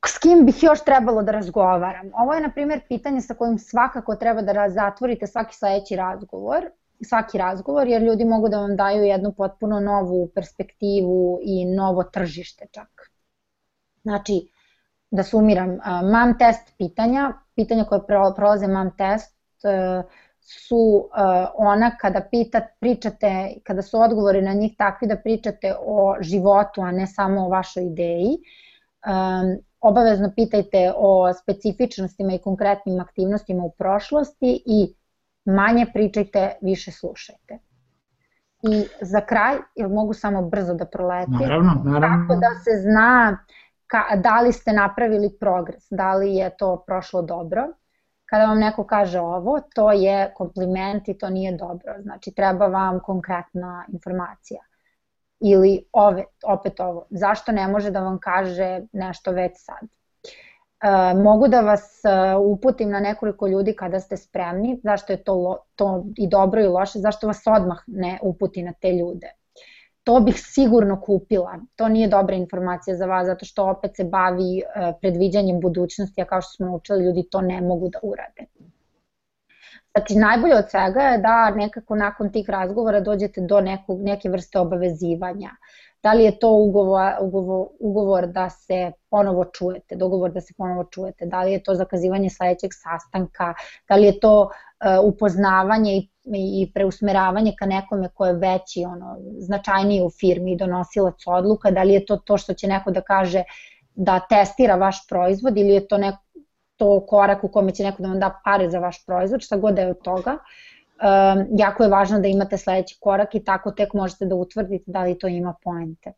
Speaker 2: S kim bih još trebalo da razgovaram? Ovo je, na primjer, pitanje sa kojim svakako treba da zatvorite svaki sledeći razgovor svaki razgovor, jer ljudi mogu da vam daju jednu potpuno novu perspektivu i novo tržište čak. Znači, da sumiram, MAM test pitanja, pitanja koje prolaze MAM test e, su e, ona kada pitat, pričate, kada su odgovori na njih takvi da pričate o životu, a ne samo o vašoj ideji. Um, obavezno pitajte o specifičnostima i konkretnim aktivnostima u prošlosti i manje pričajte, više slušajte. I za kraj, jel mogu samo brzo da proletim?
Speaker 1: Naravno, naravno.
Speaker 2: Kako da se zna ka, da li ste napravili progres, da li je to prošlo dobro. Kada vam neko kaže ovo, to je kompliment i to nije dobro. Znači, treba vam konkretna informacija. Ili ove, opet ovo, zašto ne može da vam kaže nešto već sad? E, mogu da vas e, uputim na nekoliko ljudi kada ste spremni, zašto je to, to i dobro i loše, zašto vas odmah ne uputi na te ljude to bih sigurno kupila. To nije dobra informacija za vas, zato što opet se bavi e, predviđanjem budućnosti, a kao što smo učili, ljudi to ne mogu da urade. Znači, najbolje od svega je da nekako nakon tih razgovora dođete do nekog, neke vrste obavezivanja. Da li je to ugovor, ugovor, ugovor da se ponovo čujete, dogovor da se ponovo čujete, da li je to zakazivanje sledećeg sastanka, da li je to uh, upoznavanje i i preusmeravanje ka nekome ko je veći, ono, značajniji u firmi i donosilac odluka, da li je to to što će neko da kaže da testira vaš proizvod ili je to neko, to korak u kome će neko da vam da pare za vaš proizvod, šta god da je od toga. Um, jako je važno da imate sledeći korak i tako tek možete da utvrdite da li to ima poente.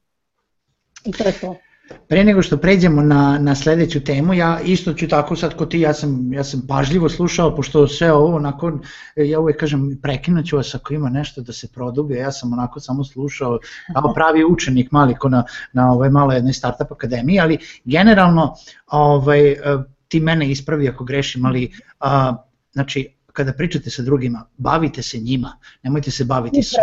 Speaker 2: I to je to.
Speaker 1: Pre nego što pređemo na, na sledeću temu, ja isto ću tako sad ko ti, ja sam, ja sam pažljivo slušao, pošto sve ovo onako, ja uvek kažem, prekinuću vas ako ima nešto da se produbi, ja sam onako samo slušao kao pravi učenik maliko na, na ovoj malo jednoj startup akademiji, ali generalno ovaj, ti mene ispravi ako grešim, ali a, znači kada pričate sa drugima, bavite se njima, nemojte se baviti sa...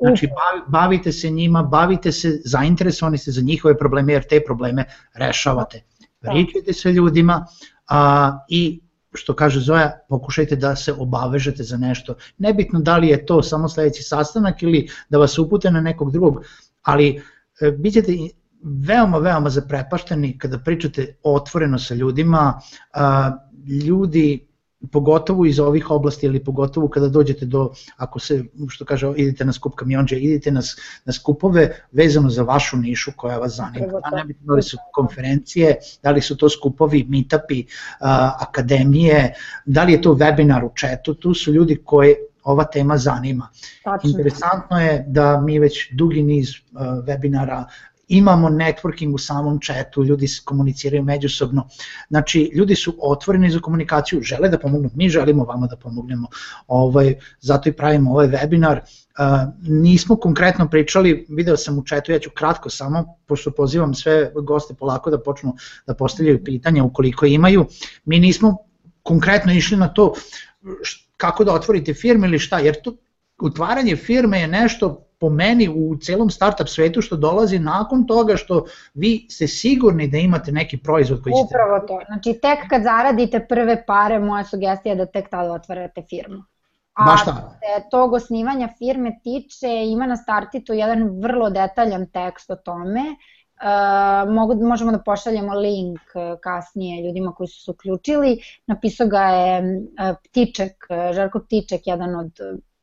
Speaker 1: Znači, bavite se njima, bavite se, zainteresovani ste za njihove probleme, jer te probleme rešavate. Da. Pričajte sa ljudima a, i što kaže Zoja, pokušajte da se obavežete za nešto. Nebitno da li je to samo sledeći sastanak ili da vas upute na nekog drugog, ali e, bit ćete veoma, veoma zaprepašteni kada pričate otvoreno sa ljudima, a, ljudi pogotovo iz ovih oblasti ili pogotovo kada dođete do, ako se, što kaže, idete na skup kamionđe, idete na, na skupove vezano za vašu nišu koja vas zanima. Da ne biti da li su konferencije, da li su to skupovi, meetupi, akademije, da li je to webinar u četu, tu su ljudi koji ova tema zanima. Tačno. Interesantno je da mi već dugi niz webinara imamo networking u samom chatu, ljudi se komuniciraju međusobno, znači ljudi su otvoreni za komunikaciju, žele da pomognu, mi želimo vama da pomognemo, ovaj, zato i pravimo ovaj webinar, Uh, nismo konkretno pričali, video sam u četu, ja ću kratko samo, pošto pozivam sve goste polako da počnu da postavljaju pitanja ukoliko imaju, mi nismo konkretno išli na to kako da otvorite firme ili šta, jer to otvaranje firme je nešto po meni u celom startup svetu što dolazi nakon toga što vi ste sigurni da imate neki proizvod koji ćete...
Speaker 2: Upravo to. Znači tek kad zaradite prve pare, moja sugestija je da tek tada otvarate firmu. A Baš se tog osnivanja firme tiče, ima na startitu jedan vrlo detaljan tekst o tome. Uh, mogu, možemo da pošaljemo link uh, kasnije ljudima koji su se uključili. Napisao ga je uh, Ptiček, Žarko Ptiček, jedan od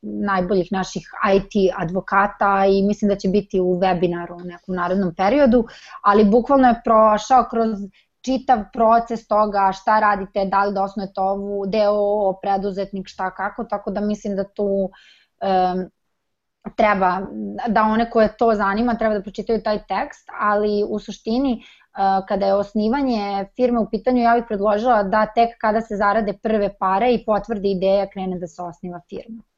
Speaker 2: najboljih naših IT advokata i mislim da će biti u webinaru u nekom narednom periodu, ali bukvalno je prošao kroz čitav proces toga šta radite, da li da osnujete ovu deo, preduzetnik, šta kako, tako da mislim da tu um, treba, da one koje to zanima treba da pročitaju taj tekst, ali u suštini uh, kada je osnivanje firme u pitanju, ja bih predložila da tek kada se zarade prve pare i potvrdi ideja krene da se osniva firma.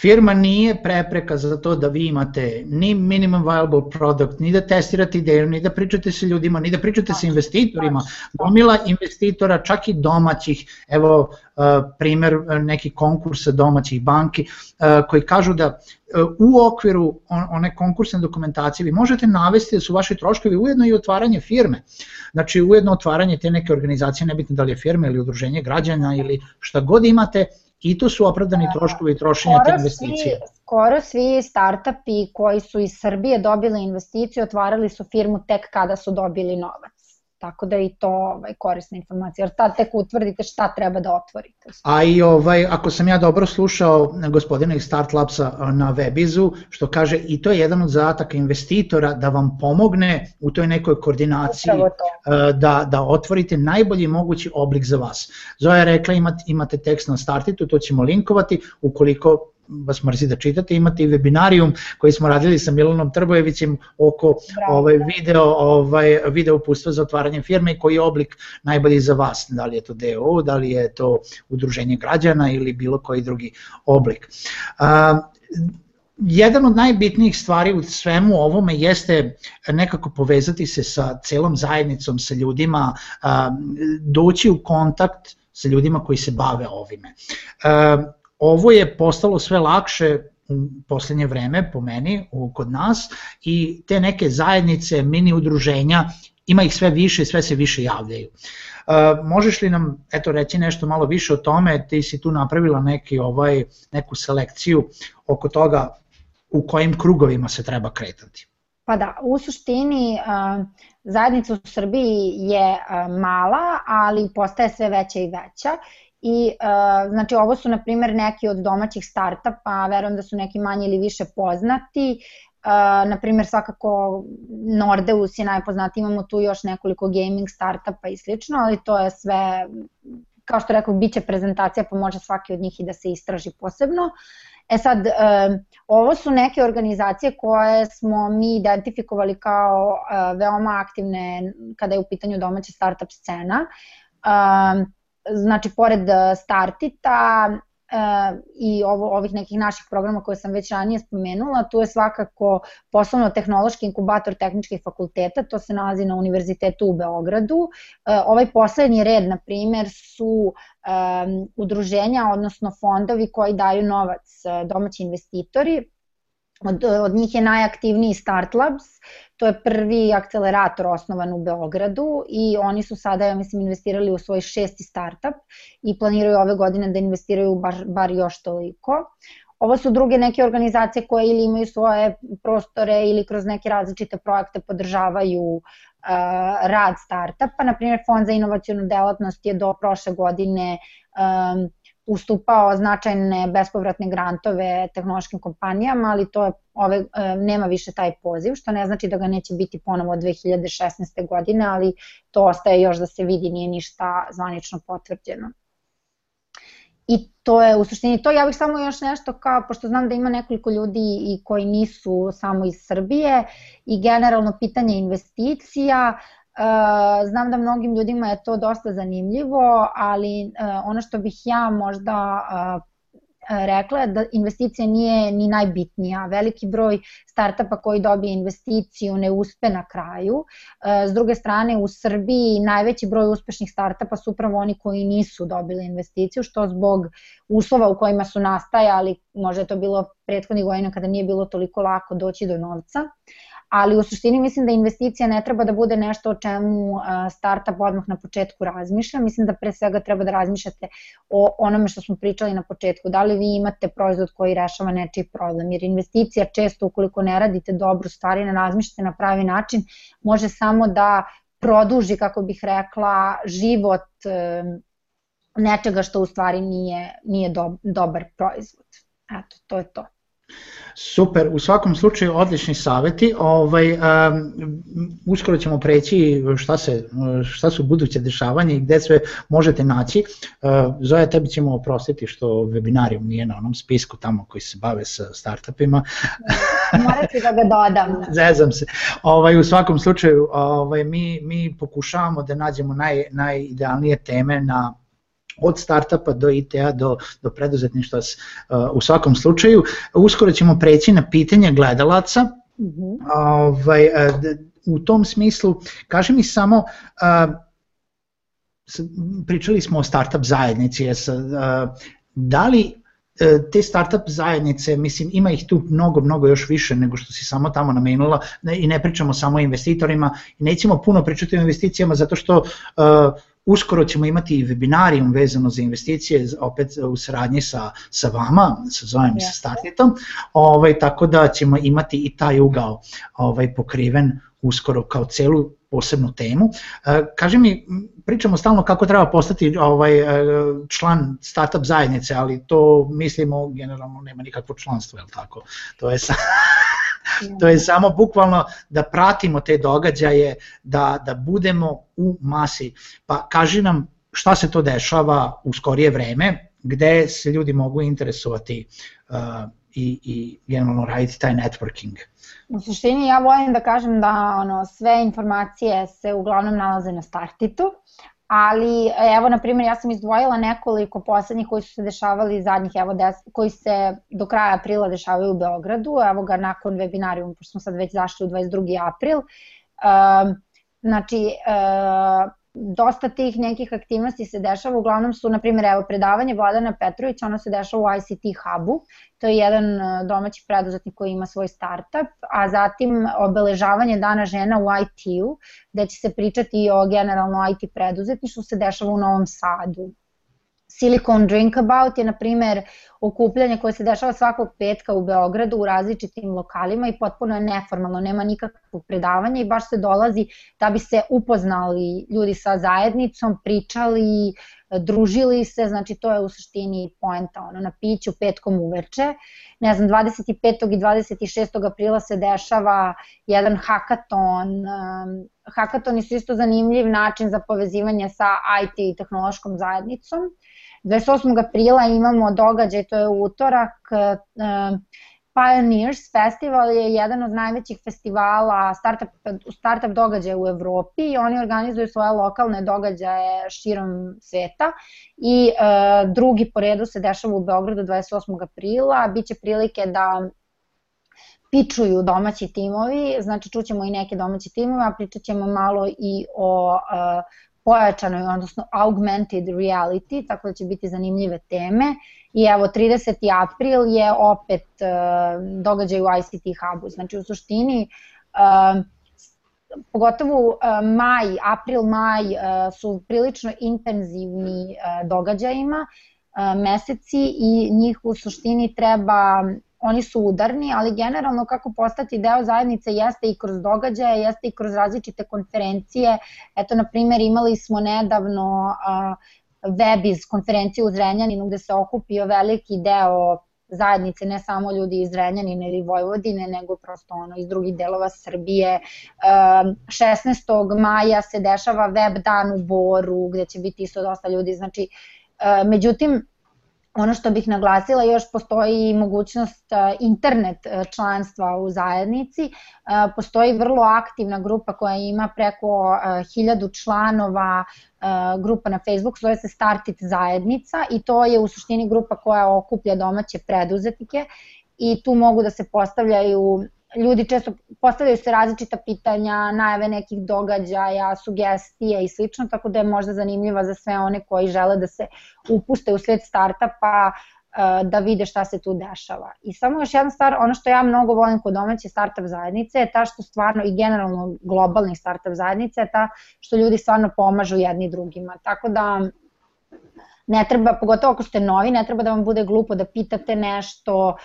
Speaker 1: Firma nije prepreka za to da vi imate ni minimum viable product, ni da testirate ideju, ni da pričate sa ljudima, ni da pričate sa investitorima. Gomila investitora, čak i domaćih, evo uh, primer uh, neki konkursa domaćih banki, uh, koji kažu da u okviru one konkursne dokumentacije vi možete navesti da su vaši troškovi ujedno i otvaranje firme. Znači ujedno otvaranje te neke organizacije, nebitno da li je firma ili udruženje građana ili šta god imate, i to su opravdani troškovi i trošenja te investicije.
Speaker 2: Svi, skoro svi startupi koji su iz Srbije dobili investiciju otvarali su firmu tek kada su dobili novac. Tako da i to ovaj, korisna informacija, jer tad tek utvrdite šta treba da otvorite.
Speaker 1: A i ovaj, ako sam ja dobro slušao gospodina iz Start Labsa na Webizu, što kaže i to je jedan od zadataka investitora da vam pomogne u toj nekoj koordinaciji da, da otvorite najbolji mogući oblik za vas. Zoja je rekla imate, imate tekst na startitu, to ćemo linkovati, ukoliko vas mrzi da čitate, imate i webinarijum koji smo radili sa Milanom Trbojevićem oko Bravo. ovaj video ovaj video upustva za otvaranje firme i koji je oblik najbolji za vas, da li je to DO, da li je to udruženje građana ili bilo koji drugi oblik. A, jedan od najbitnijih stvari u svemu ovome jeste nekako povezati se sa celom zajednicom, sa ljudima, doći u kontakt sa ljudima koji se bave ovime. Ovo je postalo sve lakše u poslednje vreme po meni u, kod nas i te neke zajednice, mini udruženja, ima ih sve više i sve se više javljaju. Uh, možeš li nam eto reći nešto malo više o tome, ti si tu napravila neki ovaj neku selekciju oko toga u kojim krugovima se treba kretati.
Speaker 2: Pa da, u suštini zajednica u Srbiji je mala, ali postaje sve veća i veća i znači ovo su na primjer neki od domaćih startupa, verujem da su neki manje ili više poznati, Uh, na primjer svakako Nordeus je najpoznatiji, imamo tu još nekoliko gaming startupa i slično, ali to je sve, kao što rekao, bit će prezentacija pa može svaki od njih i da se istraži posebno. Uh, E sad, ovo su neke organizacije koje smo mi identifikovali kao veoma aktivne kada je u pitanju domaća startup scena. Znači, pored Startita, i ovo, ovih nekih naših programa koje sam već ranije spomenula, tu je svakako poslovno-tehnološki inkubator tehničkih fakulteta, to se nalazi na Univerzitetu u Beogradu. Ovaj poslednji red, na primer, su udruženja, odnosno fondovi koji daju novac domaći investitori, Od, od njih je najaktivniji Start Labs, to je prvi akcelerator osnovan u Beogradu i oni su sada, ja mislim, investirali u svoj šesti startup i planiraju ove godine da investiraju bar, bar još toliko. Ovo su druge neke organizacije koje ili imaju svoje prostore ili kroz neke različite projekte podržavaju uh, rad startupa. Naprimjer, Fond za inovacijonu delatnost je do prošle godine um, ustupao značajne bespovratne grantove tehnološkim kompanijama, ali to je ove, e, nema više taj poziv, što ne znači da ga neće biti ponovo od 2016. godine, ali to ostaje još da se vidi, nije ništa zvanično potvrđeno. I to je u suštini to. Ja bih samo još nešto kao, pošto znam da ima nekoliko ljudi i koji nisu samo iz Srbije i generalno pitanje investicija, Uh, znam da mnogim ljudima je to dosta zanimljivo, ali uh, ono što bih ja možda uh, rekla da investicija nije ni najbitnija. Veliki broj startupa koji dobije investiciju ne uspe na kraju. S druge strane, u Srbiji najveći broj uspešnih startupa su upravo oni koji nisu dobili investiciju, što zbog uslova u kojima su nastajali, možda je to bilo prethodnih godina kada nije bilo toliko lako doći do novca, ali u suštini mislim da investicija ne treba da bude nešto o čemu startup odmah na početku razmišlja, mislim da pre svega treba da razmišljate o onome što smo pričali na početku, da li vi imate proizvod koji rešava nečiji problem, jer investicija često ukoliko ne radite dobru stvari, ne razmišljate na pravi način, može samo da produži, kako bih rekla, život nečega što u stvari nije, nije do, dobar proizvod. Eto, to je to.
Speaker 1: Super, u svakom slučaju odlični saveti. Ovaj, um, uskoro ćemo preći šta, se, šta su buduće dešavanja i gde sve možete naći. Uh, Zoja, tebi ćemo oprostiti što webinarijum nije na onom spisku tamo koji se bave sa startupima.
Speaker 2: Morat ću da ga dodam.
Speaker 1: Zezam se. Ovaj, u svakom slučaju ovaj, mi, mi pokušavamo da nađemo naj, najidealnije teme na od startupa do IT-a do, do preduzetništva uh, u svakom slučaju. Uskoro ćemo preći na pitanje gledalaca. Mm -hmm. ovaj, uh, u tom smislu, kaži mi samo, uh, pričali smo o startup zajednici, da li te startup zajednice, mislim ima ih tu mnogo, mnogo još više nego što si samo tamo namenula i ne pričamo samo o investitorima i nećemo puno pričati o investicijama zato što uh, Uskoro ćemo imati i webinarijum vezano za investicije, opet u saradnji sa, sa vama, sa Zojem i sa Startitom, ovaj, tako da ćemo imati i taj ugao ovaj, pokriven uskoro kao celu posebnu temu. E, kaži mi, pričamo stalno kako treba postati ovaj e, član startup zajednice, ali to mislimo generalno nema nikakvo članstvo, je tako? To je sa... To je samo bukvalno da pratimo te događaje, da, da budemo u masi. Pa kaži nam šta se to dešava u skorije vreme, gde se ljudi mogu interesovati uh, i, i generalno raditi taj networking.
Speaker 2: U suštini ja volim da kažem da ono, sve informacije se uglavnom nalaze na startitu, ali evo na primjer ja sam izdvojila nekoliko poslednjih koji su se dešavali zadnjih evo des, koji se do kraja aprila dešavaju u Beogradu, evo ga nakon webinarijuma, pošto smo sad već zašli u 22. april. Uh, znači, uh, dosta tih nekih aktivnosti se dešava, uglavnom su, na primjer, evo, predavanje Vladana Petrovića, ono se dešava u ICT Hubu, to je jedan e, domaći preduzetnik koji ima svoj startup, a zatim obeležavanje Dana žena u IT-u, gde će se pričati o generalno IT preduzetništvu, se dešava u Novom Sadu. Silicon Drinkabout je, na primer, okupljanje koje se dešava svakog petka u Beogradu u različitim lokalima i potpuno je neformalno, nema nikakvog predavanja i baš se dolazi da bi se upoznali ljudi sa zajednicom, pričali, družili se, znači to je u suštini poenta, ono, na piću petkom uveče. Ne znam, 25. i 26. aprila se dešava jedan hakaton, um, hakatoni su isto zanimljiv način za povezivanje sa IT i tehnološkom zajednicom. 28. aprila imamo događaj, to je utorak, uh, Pioneers Festival je jedan od najvećih festivala startup, startup događaja u Evropi i oni organizuju svoje lokalne događaje širom sveta i e, drugi po redu se dešava u Beogradu 28. aprila. Biće prilike da pičuju domaći timovi, znači čućemo i neke domaće timove, a pričat ćemo malo i o e, pojačanoj, odnosno augmented reality, tako da će biti zanimljive teme. I evo, 30. april je opet uh, događaj u ICT Hubu. Znači, u suštini, uh, pogotovo uh, maj, april, maj uh, su prilično intenzivni uh, događajima, uh, meseci i njih u suštini treba oni su udarni, ali generalno kako postati deo zajednice jeste i kroz događaje, jeste i kroz različite konferencije. Eto, na primjer, imali smo nedavno web iz konferencije u Zrenjaninu gde se okupio veliki deo zajednice, ne samo ljudi iz Renjanine ili Vojvodine, nego prosto ono iz drugih delova Srbije. 16. maja se dešava web dan u Boru, gde će biti isto dosta ljudi. Znači, međutim, Ono što bih naglasila, još postoji mogućnost e, internet e, članstva u zajednici. E, postoji vrlo aktivna grupa koja ima preko hiljadu članova grupa na Facebook, zove se Startit zajednica i to je u suštini grupa koja okuplja domaće preduzetnike i tu mogu da se postavljaju ljudi često postavljaju se različita pitanja, najave nekih događaja, sugestije i slično, tako da je možda zanimljiva za sve one koji žele da se upuste u svet startupa, eh, da vide šta se tu dešava. I samo još jedna stvar, ono što ja mnogo volim kod domaće startup zajednice je ta što stvarno i generalno globalnih startup zajednice je ta što ljudi stvarno pomažu jedni drugima. Tako da ne treba, pogotovo ako ste novi, ne treba da vam bude glupo da pitate nešto,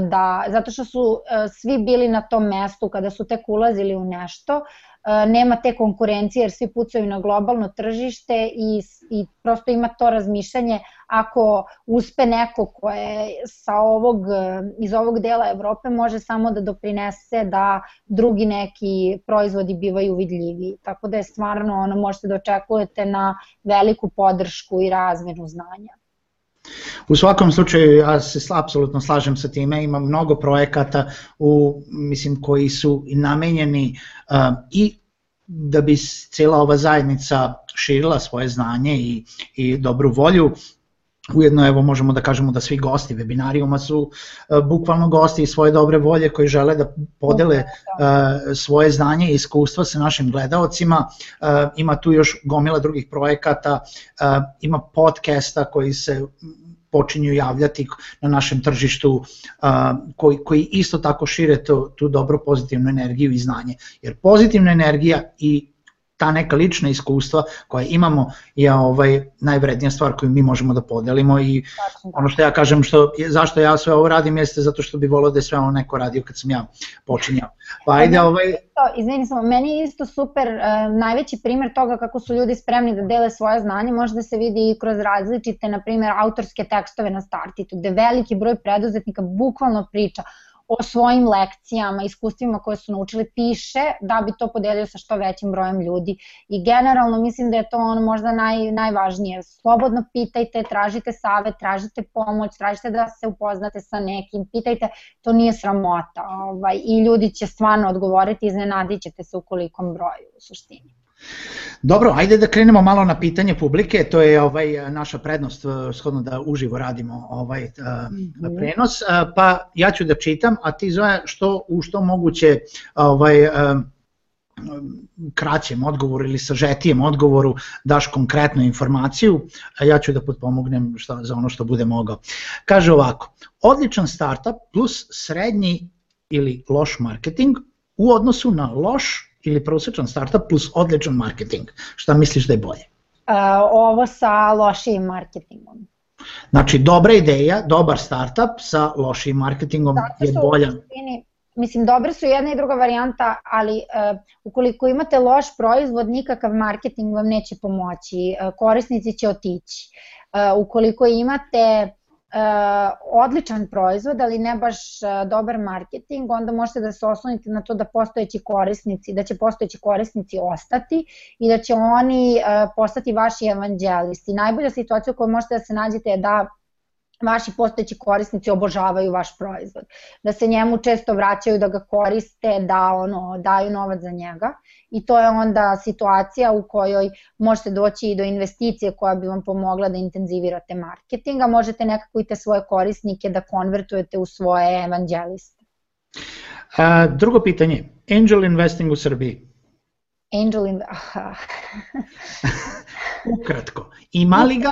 Speaker 2: da, zato što su eh, svi bili na tom mestu kada su tek ulazili u nešto, E, nema te konkurencije jer svi pucaju na globalno tržište i, i prosto ima to razmišljanje ako uspe neko ko je sa ovog, iz ovog dela Evrope može samo da doprinese da drugi neki proizvodi bivaju vidljivi. Tako da je stvarno ono možete da očekujete na veliku podršku i razmenu znanja.
Speaker 1: U svakom slučaju ja se apsolutno slažem sa time, ima mnogo projekata u, mislim, koji su namenjeni uh, i da bi cela ova zajednica širila svoje znanje i, i dobru volju, Ujedno evo možemo da kažemo da svi gosti webinarijuma su uh, bukvalno gosti i svoje dobre volje koji žele da podele uh, svoje znanje i iskustva sa našim gledaocima. Uh, ima tu još gomila drugih projekata, ima podcasta koji se počinju javljati na našem tržištu koji, koji isto tako šire tu, tu dobro pozitivnu energiju i znanje. Jer pozitivna energija i ta neka lična iskustva koja imamo je ovaj najvrednija stvar koju mi možemo da podelimo i ono što ja kažem što zašto ja sve ovo radim jeste zato što bi volio da je sve ono neko radio kad sam ja počinjao. Pa ajde ovaj
Speaker 2: izvini samo, meni je isto super, uh, najveći primer toga kako su ljudi spremni da dele svoje znanje može da se vidi i kroz različite, na primjer, autorske tekstove na startitu, gde veliki broj preduzetnika bukvalno priča o svojim lekcijama, iskustvima koje su naučili, piše da bi to podelio sa što većim brojem ljudi. I generalno mislim da je to ono možda naj, najvažnije. Slobodno pitajte, tražite savet, tražite pomoć, tražite da se upoznate sa nekim, pitajte, to nije sramota. Ovaj, I ljudi će stvarno odgovoriti, iznenadit ćete se u kolikom broju u suštini.
Speaker 1: Dobro, ajde da krenemo malo na pitanje publike, to je ovaj naša prednost eh, shodno da uživo radimo ovaj uh, prenos, uh, pa ja ću da čitam, a ti zove što u što moguće ovaj uh, kraćem odgovoru ili sažetijem odgovoru daš konkretnu informaciju, a ja ću da potpomognem šta, za ono što bude mogao. Kaže ovako, odličan startup plus srednji ili loš marketing u odnosu na loš ili prosječan startup plus odličan marketing? Šta misliš da je bolje?
Speaker 2: Uh, ovo sa lošim marketingom.
Speaker 1: Znači, dobra ideja, dobar startup sa lošim marketingom je bolja.
Speaker 2: Mislim, dobre su jedna i druga varijanta, ali uh, ukoliko imate loš proizvod, nikakav marketing vam neće pomoći, uh, korisnici će otići. Uh, ukoliko imate odličan proizvod, ali ne baš e, dobar marketing, onda možete da se oslonite na to da postojeći korisnici, da će postojeći korisnici ostati i da će oni e, postati vaši evanđelisti. Najbolja situacija u kojoj možete da se nađete je da vaši postojeći korisnici obožavaju vaš proizvod, da se njemu često vraćaju da ga koriste, da ono daju novac za njega. I to je onda situacija u kojoj možete doći i do investicije koja bi vam pomogla da intenzivirate marketing, a možete nekako i te svoje korisnike da konvertujete u svoje evanđeliste.
Speaker 1: A, drugo pitanje, angel investing u Srbiji.
Speaker 2: Angel in...
Speaker 1: Ukratko, ima li ga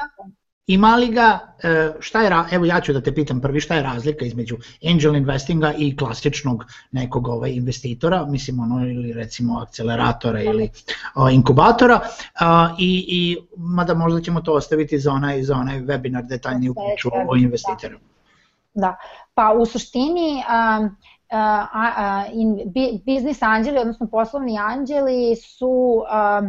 Speaker 1: Ima li ga, e, šta je, evo ja ću da te pitam prvi, šta je razlika između angel investinga i klasičnog nekog ovaj investitora, mislim ono ili recimo akceleratora ili o, inkubatora. A, i, i mada možda ćemo to ostaviti za onaj, za onaj webinar detaljniju priču o investitoru.
Speaker 2: Da, pa u suštini a, a, a, in, biznis anđeli, odnosno poslovni anđeli su a,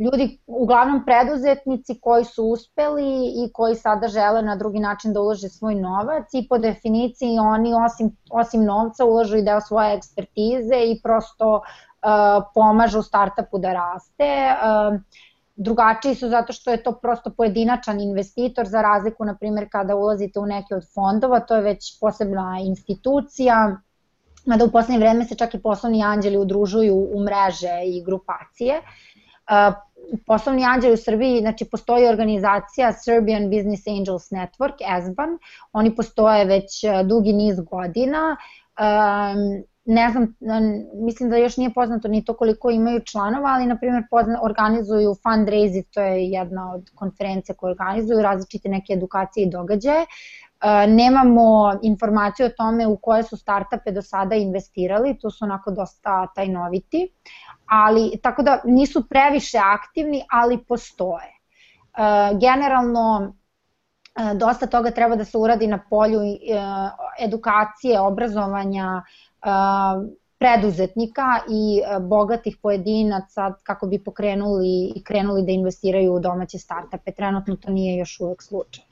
Speaker 2: ljudi, uglavnom preduzetnici koji su uspeli i koji sada žele na drugi način da ulože svoj novac i po definiciji oni osim, osim novca ulažu i deo svoje ekspertize i prosto uh, pomažu startupu da raste. Uh, drugačiji su zato što je to prosto pojedinačan investitor za razliku na primjer kada ulazite u neke od fondova, to je već posebna institucija, mada u poslednje vreme se čak i poslovni anđeli udružuju u mreže i grupacije. Uh, poslovni anđeli u Srbiji, znači postoji organizacija Serbian Business Angels Network, ESBAN, oni postoje već e, dugi niz godina, um, ne znam, mislim da još nije poznato ni to koliko imaju članova, ali na primjer organizuju fundraising, to je jedna od konferencija koje organizuju, različite neke edukacije i događaje. Uh, nemamo informaciju o tome u koje su startupe do sada investirali, to su onako dosta tajnoviti, ali tako da nisu previše aktivni, ali postoje. E, generalno, e, dosta toga treba da se uradi na polju e, edukacije, obrazovanja, preduzetnika i bogatih pojedinaca kako bi pokrenuli i krenuli da investiraju u domaće startupe. Trenutno to nije još uvek slučaj.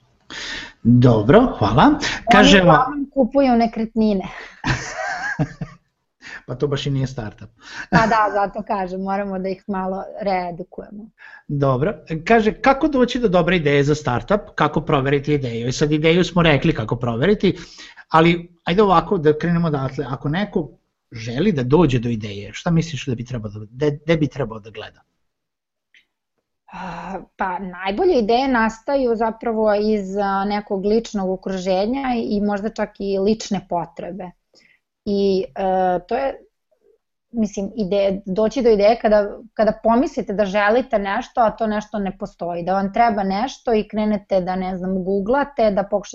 Speaker 1: Dobro, hvala.
Speaker 2: Kaže, Oni kupuju nekretnine.
Speaker 1: pa to baš i nije startup.
Speaker 2: pa da, zato kažem, moramo da ih malo reedukujemo.
Speaker 1: Dobro, kaže kako doći do dobre ideje za startup, kako proveriti ideju. I sad ideju smo rekli kako proveriti, ali ajde ovako da krenemo odatle, ako neko želi da dođe do ideje, šta misliš da bi trebao da, de, de bi trebao da gleda?
Speaker 2: Pa najbolje ideje nastaju zapravo iz nekog ličnog okruženja i možda čak i lične potrebe. I uh, to je, mislim, ide, doći do ideje kada, kada pomislite da želite nešto, a to nešto ne postoji, da vam treba nešto i krenete da, ne znam, googlate, da pokušate